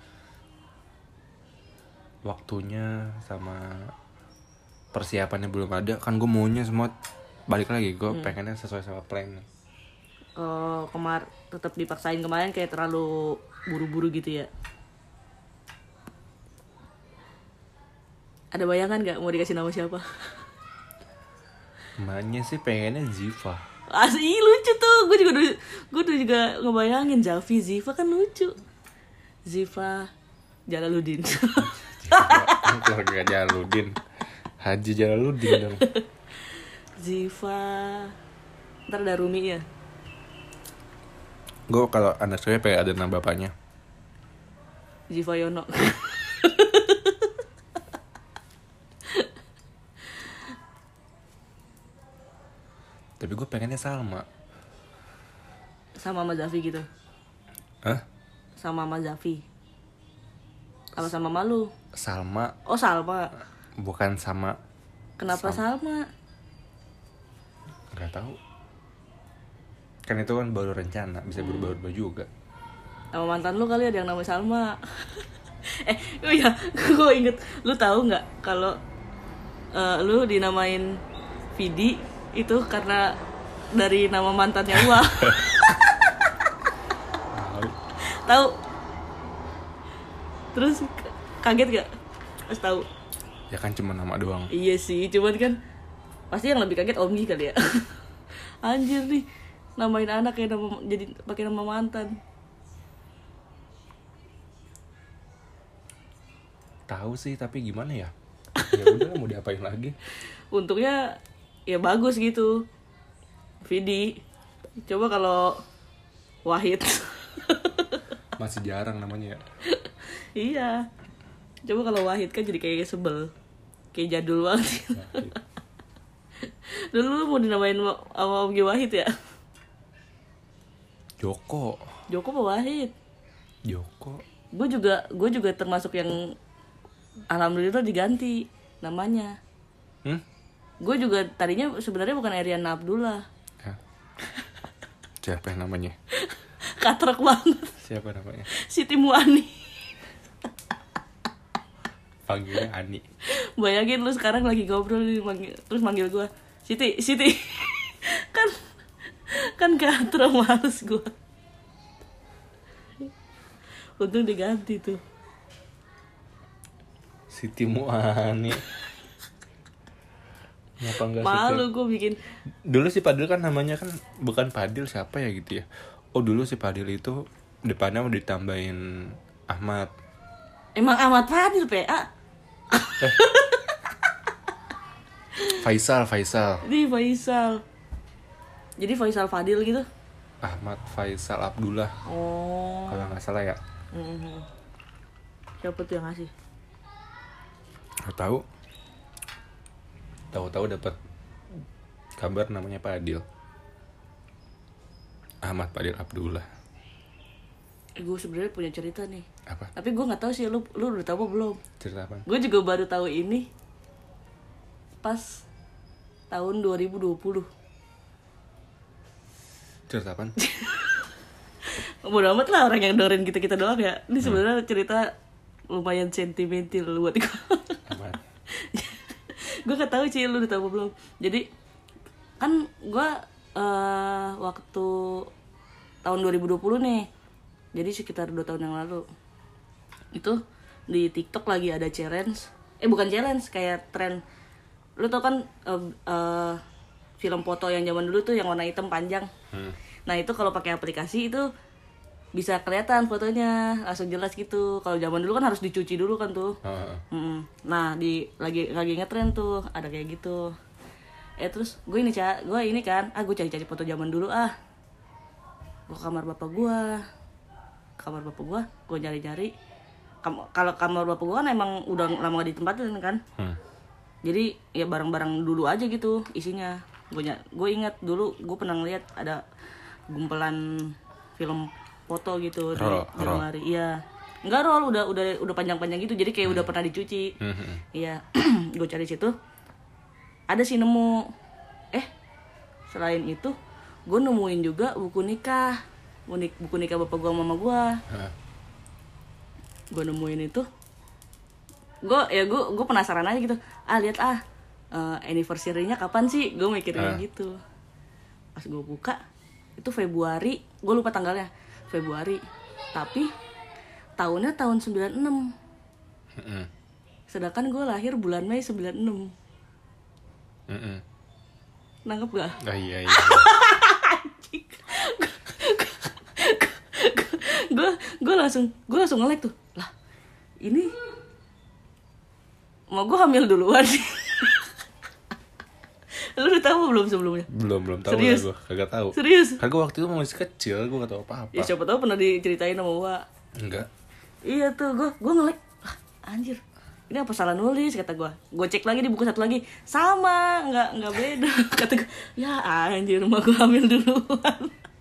Waktunya sama persiapannya belum ada kan gue maunya semua balik lagi gue Hmm. pengennya sesuai sama plan Eh kemar tetap dipaksain kemarin kayak terlalu buru-buru gitu ya. Ada bayangan nggak mau dikasih nama siapa? emaknya sih pengennya Ziva Asli lucu tuh, gue juga gue tuh juga ngebayangin Javi Ziva kan lucu. Ziva Jalaluddin. <laughs> <laughs> keluarga Jaludin Haji Jaludin dong Ziva ntar ada Rumi ya. gue kalau anak saya pengen ada nama bapaknya Ziva Yono. <laughs> tapi gue pengennya Salma sama sama Zafi gitu. Hah? Sama sama Zafi. Apa sama malu? Salma Oh Salma. bukan sama Kenapa Salma? nggak tahu kan itu kan baru rencana bisa berubah-ubah juga Nama mantan lu kali ada yang namanya Salma. <laughs> eh, oh <laughs> ya, gue inget. Lu tahu nggak kalau eh, lu dinamain Vidi itu karena dari nama mantannya gua. <laughs> tahu? Terus kaget gak? Pas tahu. ya kan cuma nama doang Iya sih, cuman kan pasti yang lebih kaget Omgi kali ya. <laughs> Anjir nih, namain anak kayak nama jadi pakai nama mantan. tahu sih tapi gimana ya ya udah mau diapain lagi <laughs> untungnya ya bagus gitu Vidi coba kalau Wahid <laughs> masih jarang namanya ya iya. Coba kalau Wahid kan jadi kayak sebel. Kayak jadul banget. Dulu lu mau dinamain ma- sama Om Wahid ya? Joko. Joko apa Wahid? Joko. Gue juga gue juga termasuk yang alhamdulillah diganti namanya. Hmm? gue juga tadinya sebenarnya bukan Eriana Abdullah. Ya. siapa yang namanya? <laughs> Katrek banget. Siapa namanya? Siti Muani panggilnya Ani. Bayangin lu sekarang lagi ngobrol nih, manggil, terus manggil gue Siti, Siti. <laughs> Kan Kan katro males gue Untung diganti tuh. Siti Muani Kenapa enggak Malu gue bikin. Dulu si Padil kan namanya kan bukan Padil siapa ya gitu ya. Oh dulu si Padil itu depannya udah ditambahin Ahmad Emang amat Fadil PA Faisal Faisal. Di Faisal. Jadi Faisal Fadil gitu? Ahmad Faisal Abdullah. Oh. Kalau nggak salah ya. Mhm. Siapa tuh yang ngasih? nggak tahu. Tahu-tahu dapat kabar namanya Padil Ahmad Padil Abdullah. Eh, gue sebenarnya punya cerita nih apa Tapi gue nggak tahu sih lu lu udah tahu belum cerita apa Gue juga baru tahu ini pas tahun 2020. cerita apa <laughs> Bodo amat lah orang yang dengerin kita kita doang ya. Ini sebenarnya cerita lumayan sentimental buat gue. Gue gak tahu sih lu udah tahu belum. Jadi kan gue eh waktu tahun 2020 nih. Jadi sekitar dua tahun yang lalu itu di TikTok lagi ada challenge eh bukan challenge kayak tren lu tau kan eh, eh, film foto yang zaman dulu tuh yang warna hitam panjang Hmm. nah itu kalau pakai aplikasi itu bisa kelihatan fotonya langsung jelas gitu kalau zaman dulu kan harus dicuci dulu kan tuh ah. Mm-mm. Nah di lagi lagi ngetren tuh ada kayak gitu. Eh terus gue ini cak, gue ini kan, ah gue cari-cari foto zaman dulu ah. Gue ke kamar bapak gue, kamar bapak gue, gue cari-cari. Kam- Kalau kamar bapak gue kan emang udah lama gak ditempatin kan. Hmm. Jadi ya barang-barang dulu aja gitu isinya. Gue gue ingat dulu gue pernah ngeliat ada gumpelan film foto gitu di Roll, lemari. Iya. Enggak roll, udah udah udah panjang-panjang gitu. Jadi kayak udah pernah dicuci. Hmm, hmm, hmm. Iya, <clears throat> gue cari situ. Ada sih nemu. Eh, selain itu, gue nemuin juga buku nikah. Buku, buku nikah bapak sama mama gue. Ah. Gue nemuin itu. Gue ya gue gue penasaran aja gitu. Ah lihat ah, eh, anniversary-nya kapan sih? Gue mikirnya Ah. gitu. Pas gue buka, itu Februari. Gue lupa tanggalnya. Februari. Tapi tahunnya tahun 96. Hmm, hmm. Sedangkan gue lahir bulan Mei 96 Hmm, hmm. Nangkep gak? Ah, iya iya. <laughs> gue gue langsung gue langsung nge tuh. Lah ini mau gue hamil duluan. <laughs> Lu udah tahu belum sebelumnya? Belum belum tahu Serius? gue kagak tahu. serius? Kan gue waktu itu masih kecil, gue gak tahu apa-apa. ya siapa tahu pernah diceritain sama gue Enggak. iya tuh gue gue nge lah anjir. Ini apa salah nulis kata gue gue cek lagi di buku satu lagi. Sama nggak nggak beda. <laughs> Kata gue ya anjir rumah gue hamil duluan.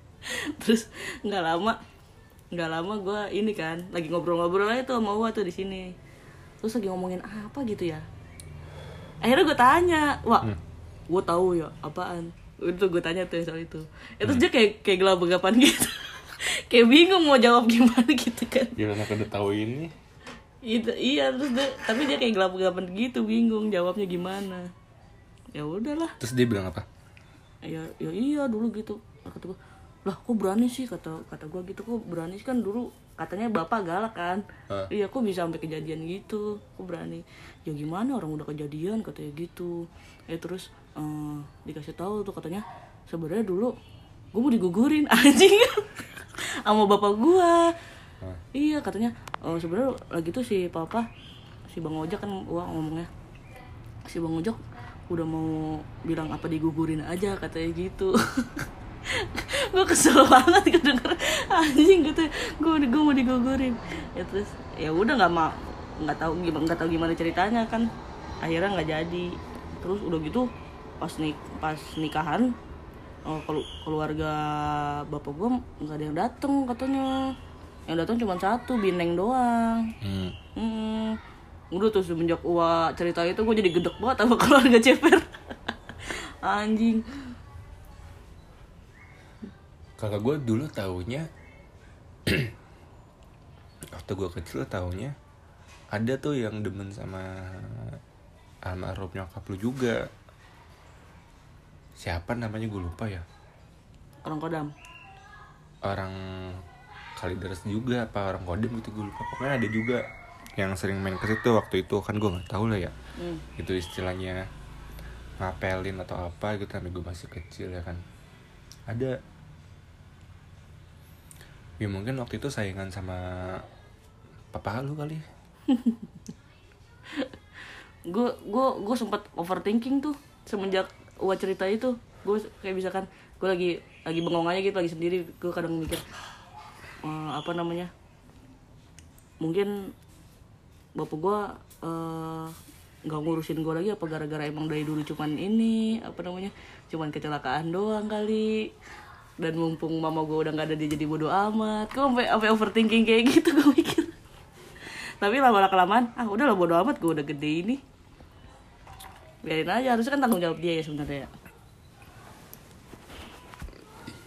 <laughs> Terus nggak lama nggak lama gue ini kan lagi ngobrol-ngobrol aja tuh sama gue tuh di sini. Terus lagi ngomongin apa gitu ya? Akhirnya gue tanya wah gue tahu ya apaan? Itu gue tanya tuh soal itu. Ya, terus dia kayak kayak gelap begapan <laughs> gitu. Kayak bingung mau jawab gimana gitu kan. Gimana kan udah tahu ini? itu iya terus dia, tapi dia kayak gelap gelapan gitu bingung jawabnya gimana. Ya udahlah. Terus dia bilang apa? ya ya iya dulu gitu. Kata gue lah kok berani sih? Kata kata gue gitu kok berani sih? Kan dulu katanya bapak galak kan? Hah? iya kok bisa sampai kejadian gitu? Kok berani? Ya gimana? Orang udah kejadian katanya gitu. Ya terus eh, dikasih tahu tuh katanya sebenarnya dulu gue mau digugurin <laughs> anjing sama bapak gua. Hah? iya katanya oh, sebenarnya lagi tuh si papa si bang ojek kan gua ngomongnya. Si bang ojek udah mau bilang apa digugurin aja katanya gitu <laughs> <laughs> gue kesel banget gue denger anjing gitu gue gue mau digugurin ya terus ya udah nggak mau nggak tahu gimana nggak tahu gimana ceritanya kan akhirnya nggak jadi terus udah gitu pas nik pas nikahan oh, kelu- keluarga bapak gue nggak ada yang dateng katanya yang datang cuma satu bineng doang Hmm. Hmm. Udah tuh semenjak Uwa cerita itu gue jadi gedek banget sama <laughs> keluarga Ceper. Anjing. Kakak gue dulu taunya <clears throat> waktu gue kecil taunya ada tuh yang demen sama almarhum nyokap lu juga. Siapa namanya gue lupa ya. Orang kodam. Orang Kalideres juga apa orang Kodem gitu gue lupa. Pokoknya ada juga yang sering main ke situ waktu itu kan gue nggak tahu lah ya. Hmm. Itu istilahnya ngapelin atau apa gitu tapi gue masih kecil ya kan. Ada Ya mungkin waktu itu saingan sama papa lu kali. <laughs> Gue gue gue sempat overthinking tuh semenjak Uwa cerita itu. Gue kayak misalkan gue lagi lagi bengong aja gitu lagi sendiri gue kadang mikir eh, apa namanya mungkin bapak gue eh, nggak ngurusin gue lagi apa gara-gara emang dari dulu cuman ini apa namanya cuman kecelakaan doang kali dan mumpung mama gue udah nggak ada dia jadi bodoh amat gue sampai sampai overthinking kayak gitu gue mikir tapi lama kelamaan ah udah lah bodoh amat gue udah gede ini biarin aja harusnya kan tanggung jawab dia ya sebenarnya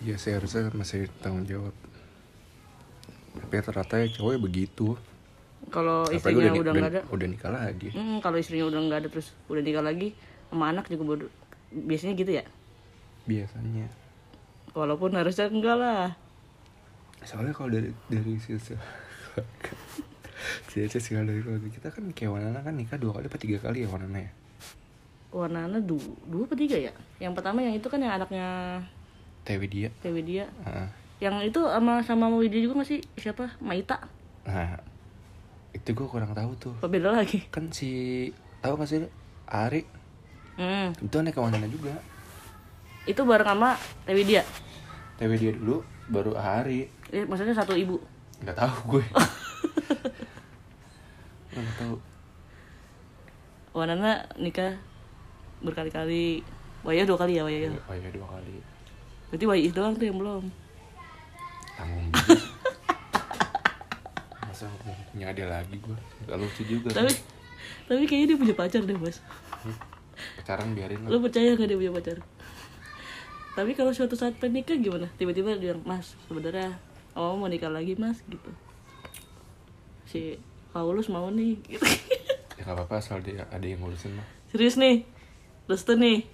Ya saya harusnya masih tanggung jawab. Tapi ternyata ya cowoknya begitu. kalau istrinya ni- udah nggak ada udah nikah lagi. Hmm, kalau istrinya udah nggak ada terus udah nikah lagi sama anak juga bodoh biasanya gitu ya Biasanya. Walaupun harusnya enggak lah. Soalnya kalau dari dari sisi Cica segala <laughs> dari keluarga kita kan kayak Wanana kan nikah dua kali apa tiga kali ya Wanana ya? Warnanya du dua apa tiga ya? Yang pertama yang itu kan yang anaknya Tewi dia Dewi dia Heeh. yang itu sama sama Widya juga masih siapa? Maita. Nah itu gue kurang tahu tuh. Apa beda lagi? Kan si tahu gak sih? Ari? Hmm. itu ke Wanana juga itu bareng sama Dewi dia Tewi dia dulu baru Ari eh, maksudnya satu ibu. Nggak tahu gue. <laughs> Nggak tahu. Wanana nikah berkali-kali. Waya dua kali ya Waya ya oh iya dua kali. Berarti Waya doang tuh yang belum. Tanggung <laughs> masa punya ada lagi gue gak lucu juga tapi tapi kayaknya dia punya pacar deh mas. Pacaran biarin lah. Lo percaya gak dia punya pacar tapi kalau suatu saat pengen nikah gimana? Tiba-tiba dia bilang mas sebenarnya oh mau nikah lagi mas gitu. Si Paulus mau nih gitu. ya nggak apa-apa asal dia ada yang ngurusin mah serius nih restu nih.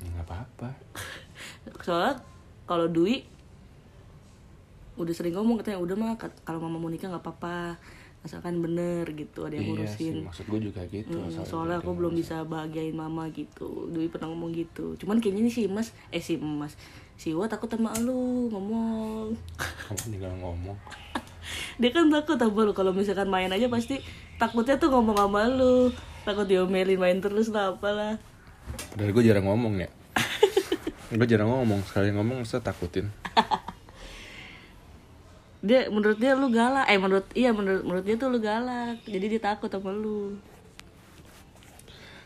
Ya apa-apa. Soalnya kalau Dwi udah sering ngomong katanya udah mah kalau mama mau nikah nggak apa-apa asalkan bener gitu ada yang iya sih ngurusin. maksud gue juga gitu Hmm, soalnya aku belum bisa bahagiain mama gitu Dwi pernah ngomong gitu. Cuman kayaknya nih si Mas eh si Mas si Wa takut sama lu ngomong. Kamu tinggal ngomong. <laughs> Dia kan takut sama lu kalau misalkan main aja pasti takutnya tuh ngomong sama lu. Takut diomelin main terus lah apalah. Padahal gue jarang ngomong ya. Gue jarang ngomong Sekali ngomong masa takutin <laughs> dia menurut dia lu galak eh menurut iya menurut menurut dia tuh lu galak jadi dia takut sama lu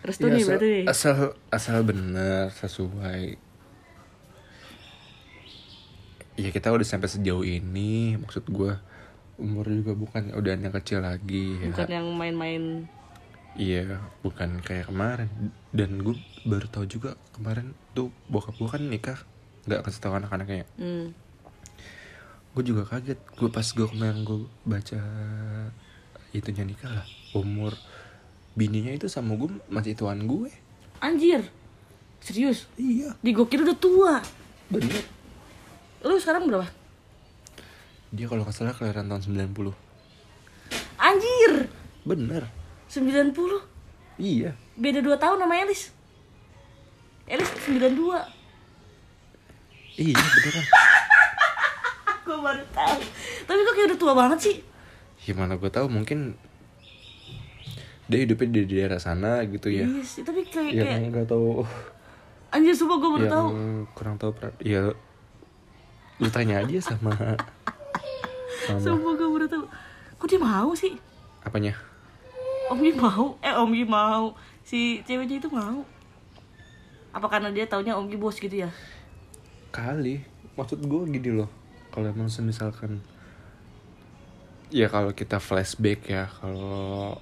restu Ya, nih asal, berarti nih asal asal bener sesuai Ya kita udah sampai sejauh ini Maksud gue Umur juga bukan udah yang kecil lagi ya. bukan yang main-main Iya, bukan kayak kemarin. Dan gue baru tahu juga kemarin tuh bokap gue kan nikah nggak kasih tahu anak-anaknya. hmm. Gue juga kaget. Gue pas gue kemarin gue baca itunya nikah lah. Umur bininya itu sama gue masih tuan gue. anjir serius Iya, di gua kira udah tua bener. lu sekarang berapa Dia kalau nggak salah kelahiran tahun 90. anjir Bener. 90 Iya. beda 2 tahun sama Elis Elis 92 Iya beneran. Gue baru tahu. Tapi kok kayak udah tua banget sih? Gimana gue tahu mungkin dia hidupnya di daerah sana gitu ya. iya sih tapi kayak, Yang kayak nggak tahu. Anjir sumpah gue baru yang tahu. kurang tahu pra- ya lu tanya aja sama <laughs> sama sumpah gue baru tahu. Kok dia mau sih? Apanya? Om Gi mau. Eh Om Gi mau. Si ceweknya itu mau. Apa karena dia taunya Om Gi bos gitu ya? Kali. Maksud gue gini loh kalau emang misalkan ya kalau kita flashback ya kalau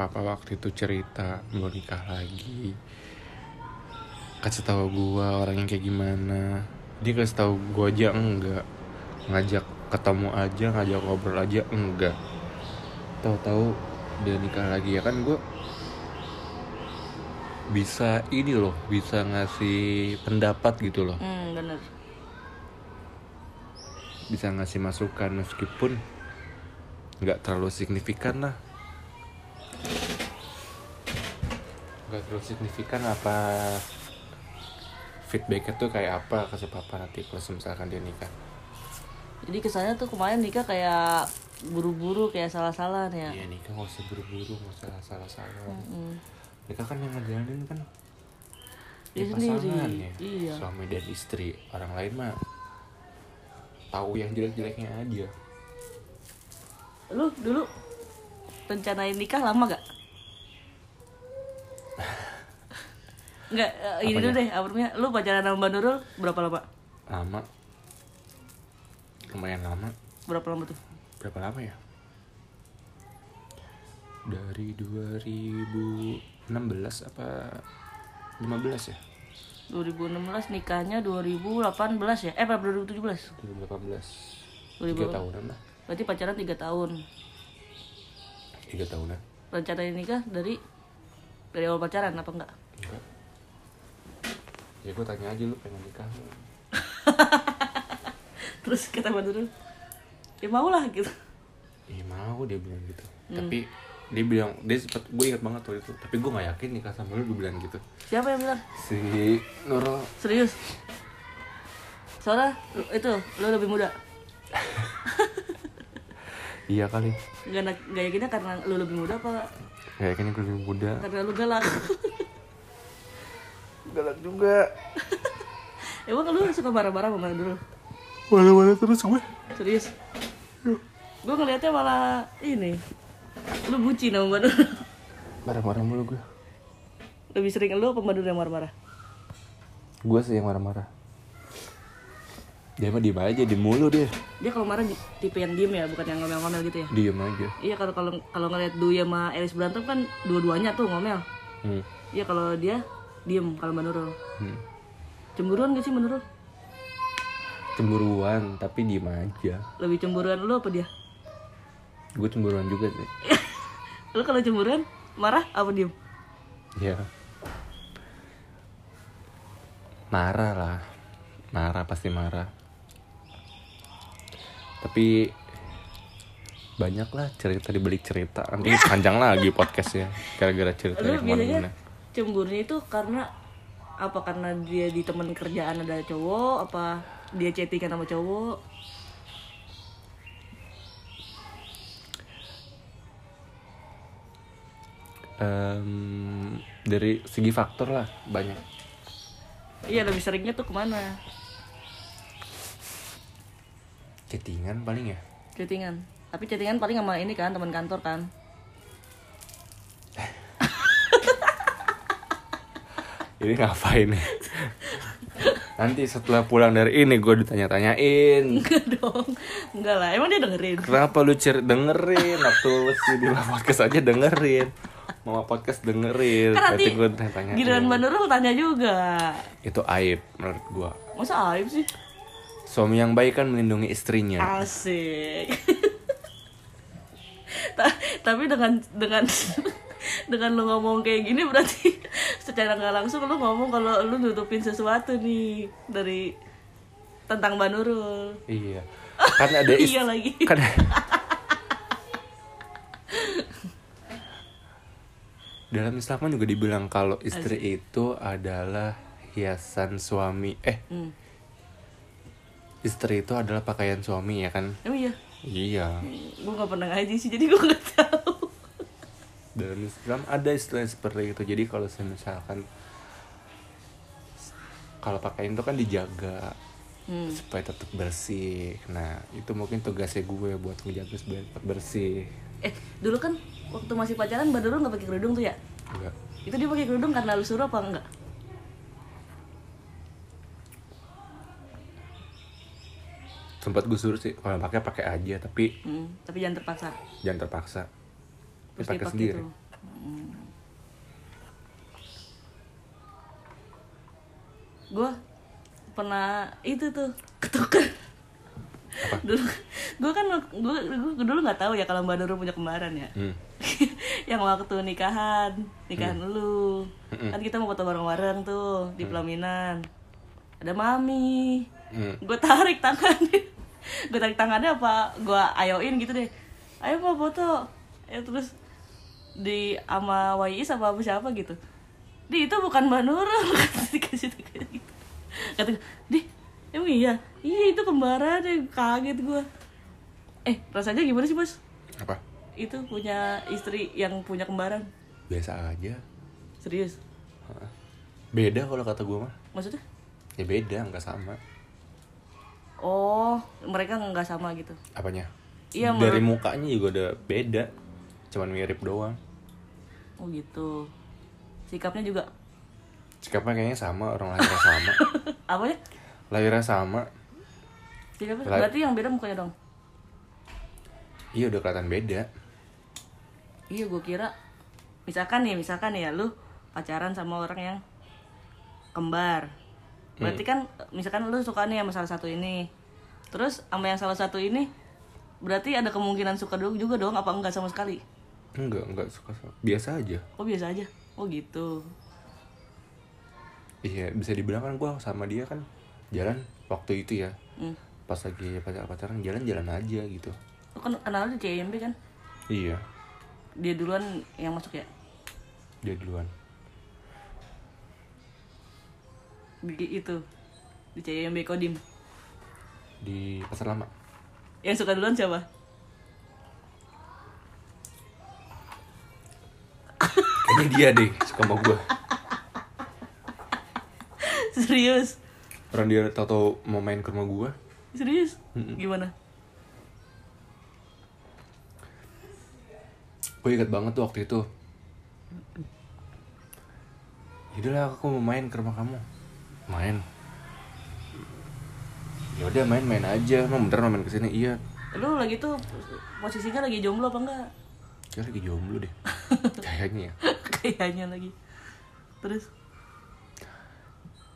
papa waktu itu cerita mau nikah lagi kasih tahu gue orangnya kayak gimana. Dia kasih tahu gue aja enggak. Ngajak ketemu aja ngajak ngobrol aja enggak. Tahu-tahu dia nikah lagi ya kan gue bisa ini loh bisa ngasih pendapat gitu loh. Hmm bener bisa ngasih masukan meskipun nggak terlalu signifikan lah. Nggak terlalu signifikan apa feedbacknya tuh kayak apa kasih papa nanti kalau misalkan dia nikah? Jadi kesannya tuh kemarin nikah kayak buru-buru kayak salah-salah ya? Iya nikah nggak usah buru-buru nggak usah salah-salah Hmm. nikah kan yang ngejalanin kan Dia ya sendiri, pasangan ya. Iya. suami dan istri. Orang lain mah tahu yang jelek-jeleknya aja lu dulu rencanain nikah lama gak? <laughs> Enggak, eh, ini dulu deh, apa Lu pacaran sama Mbak Nurul berapa lama? lama. Lumayan lama. Berapa lama tuh? berapa lama ya? Dari 2016 apa 15 ya 2016 nikahnya 2018 ya? Eh, apa 2017? 2018 2018. tiga tahunan lah Berarti pacaran 3 tahun. tiga tahunan Rencanain nikah dari dari awal pacaran apa enggak? enggak ya gue tanya aja lu pengen nikah? <laughs> Terus kata Nurul, ya mau lah gitu. Mau mau dia bilang gitu Hmm. tapi dia bilang dia sempet gue ingat banget waktu itu tapi gue gak yakin nikah sama lu dia bilang gitu Siapa yang bilang? si Nurul Serius? Soalnya itu lu lebih muda. <laughs> iya kali Gak, gak yakinnya karena lu lebih muda apa gak yakin gue lebih muda karena lu galak? <laughs> galak juga <laughs> Emang lu suka marah-marah sama dulu? malah-malah terus gue Serius? Gue ngeliatnya malah ini Lu bucin sama Mbak marah-marah mulu gue Lebih sering lu apa Mbak yang marah-marah? gue sih yang marah-marah dia mah diem aja diem mulu dia Dia kalau marah tipe yang diem ya, bukan yang ngomel-ngomel gitu ya? diem aja Iya kalau kalau kalau ngeliat Dwi sama Elis berantem kan dua-duanya tuh ngomel. hmm. Iya kalau dia diem kalau Mbak Nurul. Hmm. Cemburuan gak sih Mbak Nurul? cemburuan tapi diem aja Lebih cemburuan lu apa dia? gue cemburuan juga sih <laughs> Lu kalau cemburuan marah apa diem? Iya. Marah lah. Marah pasti marah. Tapi banyak lah cerita di balik cerita. Nanti <laughs> panjang lagi podcastnya gara-gara cerita Lu biasanya cemburunya itu karena apa? Karena dia di temen kerjaan ada cowok apa dia chattingan sama cowok? Em, dari segi faktor lah banyak. Iya lebih seringnya tuh ke mana? Chattingan paling ya. Chattingan. Tapi chattingan paling sama ini kan teman kantor kan. <laughs> Ini ngapain ya? Nanti setelah pulang dari ini gue ditanya-tanyain <laughs> Enggak dong. Enggak lah. Emang dia dengerin. Kenapa lu cer dengerin waktu si di podcast aja dengerin Mama podcast dengerin Kan nanti Berarti gue tanya giliran Mbak Nurul tanya juga. Itu aib menurut gua Masa aib sih? Suami yang baik kan melindungi istrinya Asik. <laughs> Ta- Tapi dengan dengan <laughs> dengan lu ngomong kayak gini berarti <laughs> secara nggak langsung lu ngomong kalau lu nutupin sesuatu nih dari tentang Mbak Nurul. Iya Kan ada Iya lagi. kan Dalam Islam kan juga dibilang kalau istri itu adalah hiasan suami Eh Hmm. istri itu adalah pakaian suami ya kan Emang iya. Iya Gue nggak pernah ngaji sih jadi gue nggak tahu. dalam Islam ada istilah seperti itu jadi kalau saya misalkan kalau pakaian itu kan dijaga Hmm. supaya tetap bersih nah itu mungkin tugasnya gue buat ngejaga supaya tetap bersih Eh dulu kan waktu masih pacaran Mbak Nurul nggak pakai kerudung tuh ya? enggak Itu dia pakai kerudung karena lu suruh apa enggak? sempat gue suruh sih kalau pakai pakai aja tapi Hmm, tapi jangan terpaksa. jangan terpaksa Terus pakai sendiri tuh. Hmm. Gue pernah itu tuh ketuker. <laughs> dulu gue kan gue gue dulu nggak tahu ya kalau mbak Nurul punya kembaran ya. hmm. <laughs> yang waktu nikahan nikahan lu. Mm-mm. kan kita mau foto bareng-bareng tuh di pelaminan. Ada mami. Hmm. gue tarik tangannya <laughs> gue tarik tangannya apa? Gue ayoin gitu deh. Ayo mau foto. Ya terus di ama Wais apa apa siapa gitu. Di itu bukan mbak Nurul. <laughs> Dikasih gitu kata di emang iya? Iya itu kembaran deh kaget gue eh rasanya gimana sih bos? Apa itu punya istri yang punya kembaran. Biasa aja. Serius? Beda kalau kata gue mah. Maksudnya? Ya beda nggak sama. Oh mereka nggak sama gitu? Apanya? Iya, dari mukanya juga udah beda. Cuman mirip doang. Oh gitu. Sikapnya juga? Sikapnya kayaknya sama orang lahirnya sama. <laughs> Apa ya lahirnya sama. Sikapnya? Berarti yang beda mukanya dong? Iya udah kelihatan beda iya gue kira misalkan nih misalkan ya lu pacaran sama orang yang kembar. Berarti kan misalkan lu suka nih sama salah satu ini. Terus sama yang salah satu ini berarti ada kemungkinan suka dong juga dong apa enggak sama sekali? Enggak enggak suka sama biasa aja. Oh biasa aja? Oh gitu. Iya bisa dibilang kan gue sama dia kan jalan waktu itu ya. Hmm. pas lagi pacar pacaran jalan jalan aja gitu. Lu kan kenal di CMB kan? Iya dia duluan yang masuk ya? Dia duluan. Di itu. Di CMB Kodim. Di pasar lama. Yang suka duluan siapa? Kayaknya dia deh suka sama gue <laughs> serius? Orang dia tau-tau mau main ke rumah gue serius? Mm-mm. gimana gue ingat banget tuh waktu itu. Yaudahlah aku mau main ke rumah kamu. Main? Ya udah main-main aja. Emang bener mau main ke sini Iya. Lu lagi tuh posisinya lagi jomblo apa enggak? Kayak lagi jomblo deh. <laughs> Kayaknya ya. Kayaknya lagi. Terus?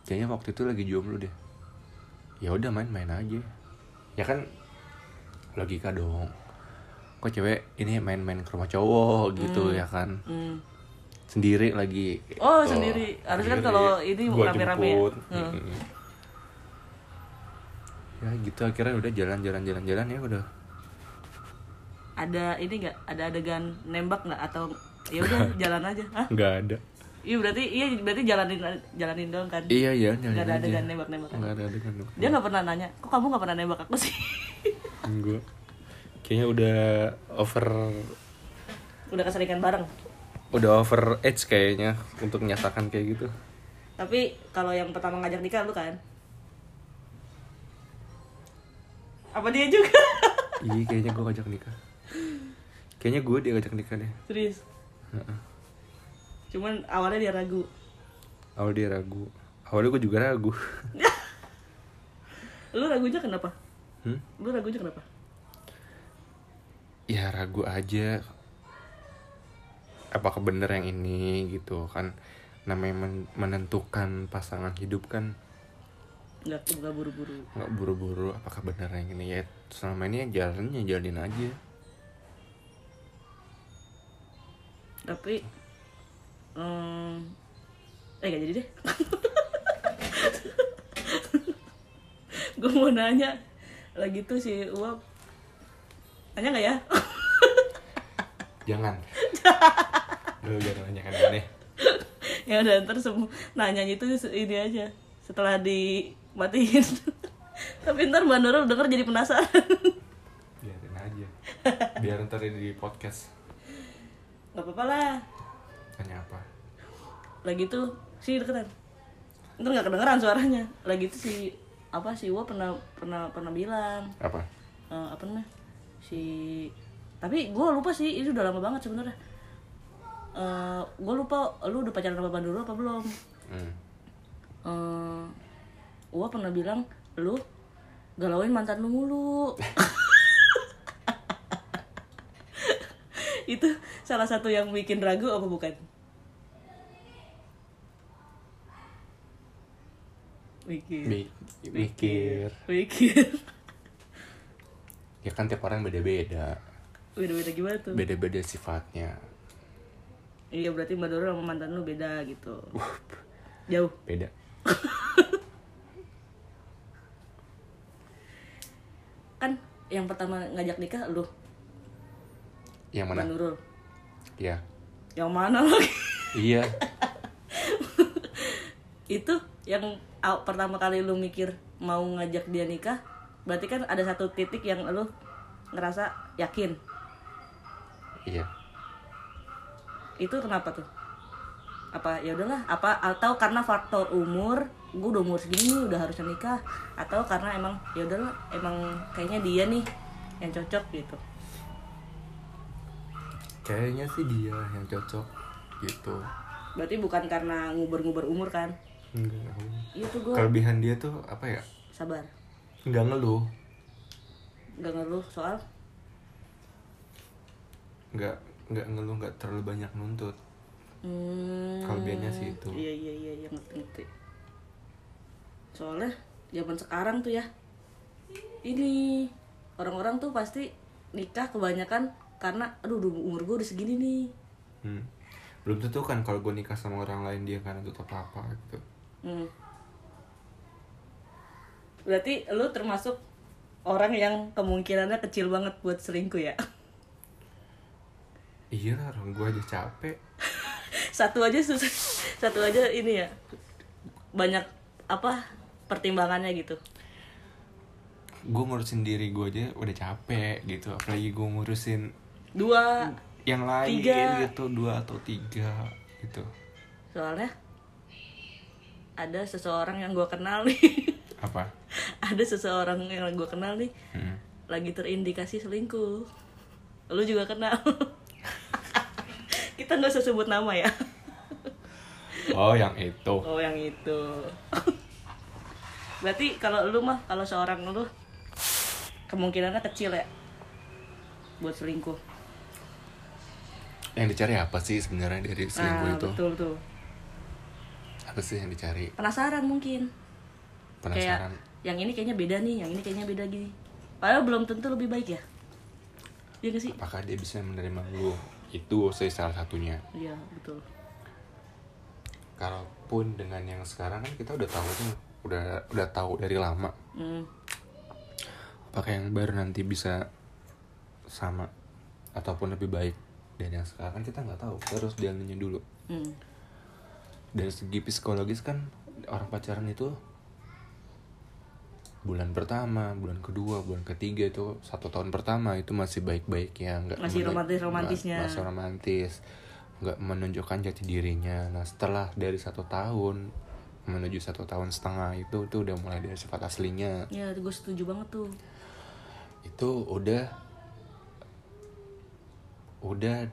Kayaknya waktu itu lagi jomblo deh. Ya udah main-main aja. Ya kan? Logika dong Kok cewek ini main-main ke rumah cowok gitu ya kan? Hmm. Sendiri lagi. Oh, gitu. sendiri. Harusnya kan kalau ini rame-rame ya. Hmm. Mm-mm. Ya gitu. Akhirnya udah jalan-jalan jalan-jalan ya udah. Ada ini enggak ada adegan nembak nggak? Atau ya udah <laughs> jalan aja. Nggak ada. Iya berarti iya berarti jalanin jalanin doang kan? Iya iya nggak ada adegan nembak-nembak nggak ada adegan dia nggak pernah nanya kok kamu nggak pernah nembak aku sih? Gue kayaknya udah over udah keseringan bareng? Udah over age kayaknya untuk menyatakan kayak gitu. Tapi kalau yang pertama ngajak nikah lu kan? Apa dia juga? <laughs> Iya kayaknya gue ngajak nikah. Kayaknya gue dia ngajak nikah deh. Serius? Heeh. cuman awalnya dia ragu. Awal dia ragu. Awalnya gue juga ragu. <laughs> Lu ragunya kenapa? Hmm? lu ragunya kenapa ya ragu aja. Apakah bener yang ini gitu kan. Namanya men- menentukan pasangan hidup kan nggak nggak buru-buru. nggak buru-buru. Apakah bener yang ini? Ya selama ini ya jalannya jalanin aja. Tapi hmm, eh gak jadi deh. <laughs> Gue mau nanya lagi tuh si uap nanya nggak ya? <laughs> Jangan. <laughs> Lu jangan nanya kan aneh. Ya udah ntar semua nanyanya itu ini aja setelah dimatiin. <laughs> Tapi ntar mbak Nurul denger jadi penasaran. Biarin aja. Biar ntar di podcast. Nggak apa-apa lah. Tanya apa? Lagi tuh si deketan. Ntar nggak kedengeran suaranya. Lagi tuh si apa si Uap pernah pernah pernah bilang. Apa? Eh, apa namanya si tapi gue lupa sih itu udah lama banget sebenarnya. Eh gue lupa lu udah pacaran sama Banduro apa belum? Hmm. eh gue pernah bilang lu galauin mantan lu mulu. <laughs> Itu salah satu yang bikin ragu apa bukan? Mikir. Mi- mikir. Mikir ya kan tiap orang beda-beda. Beda-beda gimana tuh? Beda-beda sifatnya. Iya berarti mbak Doro sama mantan lu beda gitu. Jauh. Beda. <laughs> Kan yang pertama ngajak nikah lu. Yang mana? Nurul. Ya. Yang mana lagi? Iya. <laughs> Itu yang pertama kali lu mikir mau ngajak dia nikah berarti kan ada satu titik yang lu ngerasa yakin. Iya. Itu kenapa tuh? Apa ya udahlah apa atau karena faktor umur gue udah umur segini udah harusnya nikah atau karena emang ya udahlah emang kayaknya dia nih yang cocok gitu. Kayaknya sih dia yang cocok gitu. Berarti bukan karena nguber-nguber umur kan? Enggak iya tuh gue kelebihan dia tuh apa ya? Sabar nggak ngeluh. Nggak ngeluh soal? Nggak nggak ngeluh nggak terlalu banyak nuntut. Hmm, Kelebihannya sih itu. iya iya iya iya ngerti ngerti. Soalnya zaman sekarang tuh ya ini orang-orang tuh pasti nikah kebanyakan karena aduh umur gue udah segini nih. Hmm. belum tentu kan kalau gue nikah sama orang lain dia kan untuk apa apa gitu. Hmm. Berarti lu termasuk orang yang kemungkinannya kecil banget buat selingkuh ya? <laughs> Iya lah orang gue aja capek. <laughs> Satu aja susah satu aja ini ya banyak apa pertimbangannya gitu. Gue ngurusin diri gue aja udah capek gitu apalagi gue ngurusin dua yang lain Tiga. gitu dua atau tiga gitu. Soalnya ada seseorang yang gue kenal nih <laughs> apa? Ada seseorang yang gue kenal nih Hmm. lagi terindikasi selingkuh. Lu juga kenal. <laughs> Kita nggak usah sebut nama ya. Oh yang itu. Oh yang itu. Berarti kalau lu mah kalau seorang lu kemungkinannya kecil ya buat selingkuh. Yang dicari apa sih sebenarnya dari selingkuh nah, itu? betul tuh apa sih yang dicari? Penasaran mungkin penasaran. kayak yang ini kayaknya beda nih yang ini kayaknya beda gini. Padahal belum tentu lebih baik ya. Iya gak sih? Apakah dia bisa menerima lu itu sih salah satunya? Iya betul. Kalaupun dengan yang sekarang kan kita udah tahu tuh udah udah tahu dari lama. Hmm. apakah yang baru nanti bisa sama ataupun lebih baik dari yang sekarang? Kan kita nggak tahu kita harus jalaninnya dulu. Hmm. dari segi psikologis kan orang pacaran itu bulan pertama, bulan kedua, bulan ketiga itu satu tahun pertama itu masih baik-baik ya, nggak Masih romantis-romantisnya. masih romantis, nggak menunjukkan jati dirinya. Nah setelah dari satu tahun menuju satu tahun setengah itu itu udah mulai dari sifat aslinya ya gue setuju banget tuh itu udah udah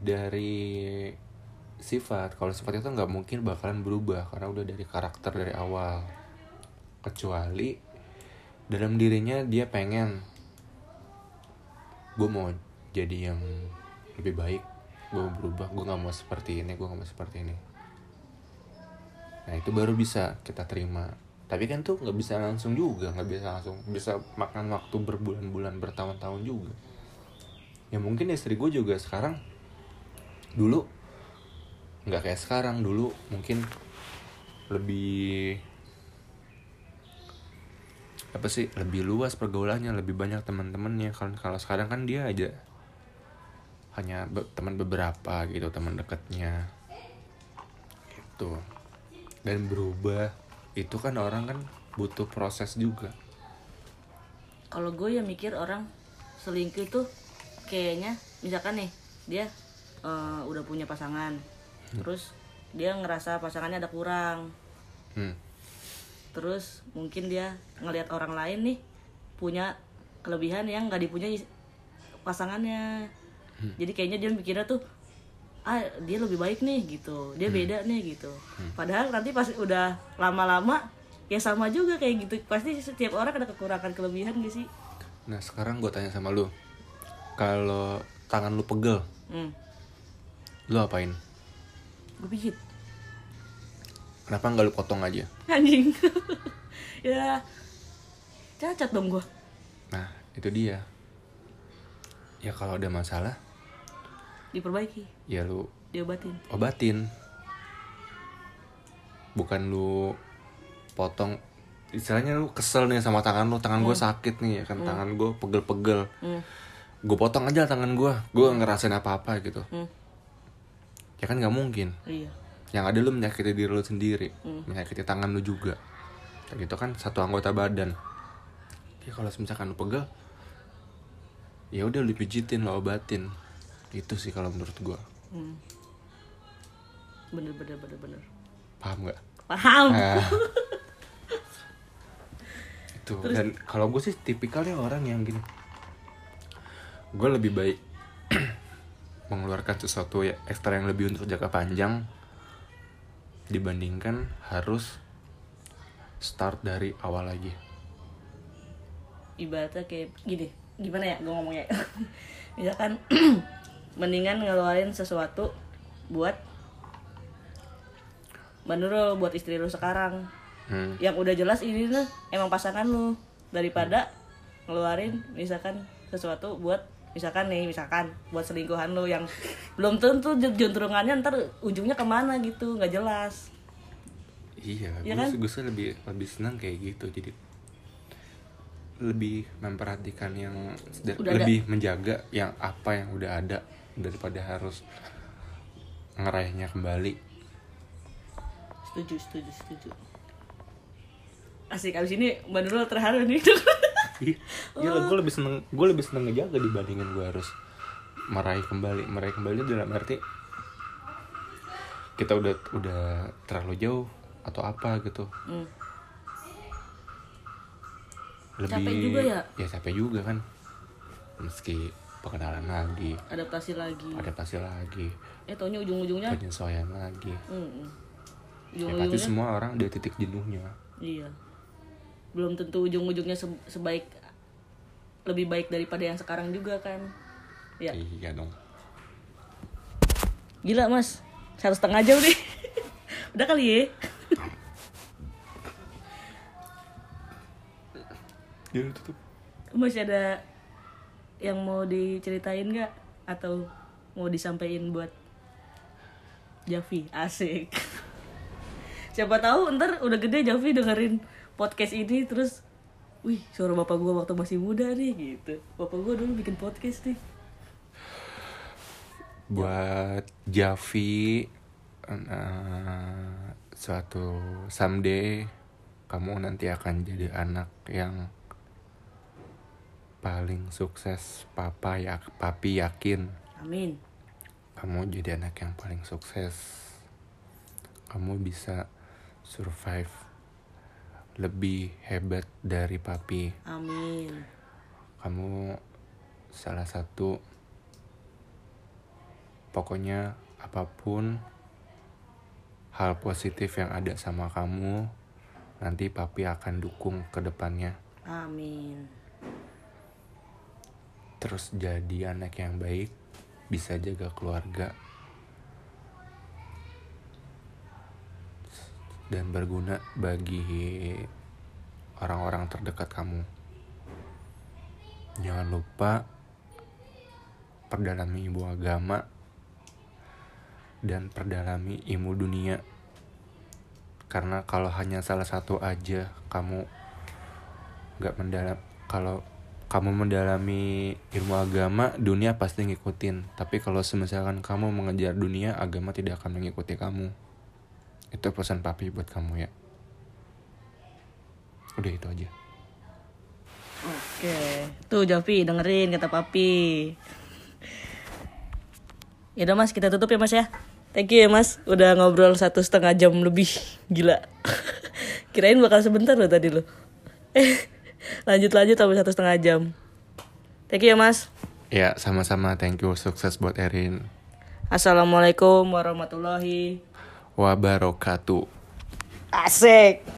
dari sifat kalau sifat itu nggak mungkin bakalan berubah karena udah dari karakter dari awal kecuali dalam dirinya dia pengen gue mau jadi yang lebih baik gue berubah gue nggak mau seperti ini gue nggak mau seperti ini. Nah itu baru bisa kita terima. Tapi kan tuh nggak bisa langsung juga nggak bisa langsung bisa makan waktu berbulan-bulan bertahun-tahun juga. Ya mungkin istri gue juga sekarang dulu nggak kayak sekarang. Dulu mungkin lebih apa sih lebih luas pergaulannya lebih banyak teman-temannya. Kalau kalau sekarang kan dia aja hanya be- teman beberapa gitu teman dekatnya. Itu dan berubah itu kan orang kan butuh proses juga. Kalau gue ya mikir orang selingkuh tuh kayaknya misalkan nih dia eh, udah punya pasangan. Terus dia ngerasa pasangannya ada kurang. Hmm. Terus mungkin dia ngelihat orang lain nih punya kelebihan yang nggak dipunyai pasangannya. Jadi kayaknya dia mikirnya tuh ah dia lebih baik nih gitu. Dia beda nih gitu. Padahal nanti pas udah lama-lama ya sama juga kayak gitu. Pasti setiap orang ada kekurangan kelebihan gitu sih? Nah sekarang gue tanya sama lu. Kalau tangan lu pegel hmm. lu apain? Gue pijit kenapa nggak lu potong aja? Anjing. <laughs> Ya. Cacat dong gue nah itu dia. Ya kalau ada masalah? Diperbaiki. Ya lu diobatin. obatin. Bukan lu potong. Istilahnya lu kesel nih sama tangan lu. Tangan gue sakit nih ya kan? Tangan gue pegel-pegel. Hmm. gue potong aja tangan gue gue ngerasain apa-apa gitu. Hmm. ya kan nggak mungkin. Iya yang ada lu menyakiti diri lu sendiri menyakiti tangan lu juga. Kayak gitu kan satu anggota badan. Ya kalau misalkan lu pegel ya udah lu pijitin lu obatin. Itu sih kalau menurut gua. Hmm. bener bener bener bener. Paham nggak? Paham. Nah. <laughs> itu dan kalau gue sih tipikalnya orang yang gini. Gue lebih baik <clears throat> mengeluarkan sesuatu ya ekstra yang lebih untuk jangka panjang dibandingkan harus start dari awal lagi. Ibaratnya kayak gini gimana ya gue ngomongnya? <laughs> Misalkan <clears throat> mendingan ngeluarin sesuatu buat menurut buat istri lu sekarang. Hmm. yang udah jelas ini nih emang pasangan lu daripada ngeluarin misalkan sesuatu buat misalkan nih misalkan buat selingkuhan lu yang belum tentu juntrungannya ntar ujungnya ke mana gitu nggak jelas iya Iya gue kan? gue sih lebih lebih senang kayak gitu jadi lebih memperhatikan yang Udah ada. lebih menjaga yang apa yang udah ada daripada harus ngeraihnya kembali setuju setuju setuju asik abis ini mbak Nurul terharu nih <laughs> Iya, gue lebih seneng gue lebih seneng ngejaga dibandingin gue harus meraih kembali. Meraih kembali dalam arti kita udah udah terlalu jauh atau apa gitu. Hmm. lebih Capek juga ya? ya capek juga kan. Meski pengenalan lagi. Adaptasi lagi. Adaptasi lagi. Eh taunya ujung-ujungnya? Penyesuaian lagi. Hmm. ya pasti semua orang ada titik jenuhnya. Iya belum tentu ujung-ujungnya se- sebaik lebih baik daripada yang sekarang juga kan. Ya. Iya dong. Gila mas. Satu setengah jam nih. <laughs> Udah kali ya? <laughs> Ya tutup. Masih ada yang mau diceritain nggak? Atau mau disampaikan buat Javi? Asik. <laughs> Siapa tahu ntar udah gede Javi dengerin podcast ini terus wih suara bapak gua waktu masih muda nih gitu. Bapak gua dulu bikin podcast nih. Buat Javi eh, suatu someday kamu nanti akan jadi anak yang paling sukses papa ya papi yakin. Amin. Kamu jadi anak yang paling sukses. Kamu bisa survive lebih hebat dari papi. Amin. Kamu salah satu. Pokoknya apa pun hal positif yang ada sama kamu nanti papi akan dukung ke depannya. Amin. Terus jadi anak yang baik bisa jaga keluarga dan berguna bagi orang-orang terdekat kamu. Jangan lupa perdalami ilmu agama dan perdalami ilmu dunia. Karena kalau hanya salah satu aja kamu nggak mendalam kalau kamu mendalami ilmu agama dunia pasti ngikutin. Tapi kalau misalkan kamu mengejar dunia agama tidak akan mengikuti kamu itu pesan papi buat kamu ya. Udah itu aja. Oke. Tuh Javi dengerin kata papi. Ya udah mas kita tutup ya mas ya. Thank you ya mas udah ngobrol satu setengah jam lebih. Gila. <laughs> Kirain bakal sebentar loh tadi lo lanjut lanjut sampai satu setengah jam. Thank you ya mas. Ya sama-sama. Thank you. Sukses buat Erin. Assalamualaikum warahmatullahi wabarakatuh. Asik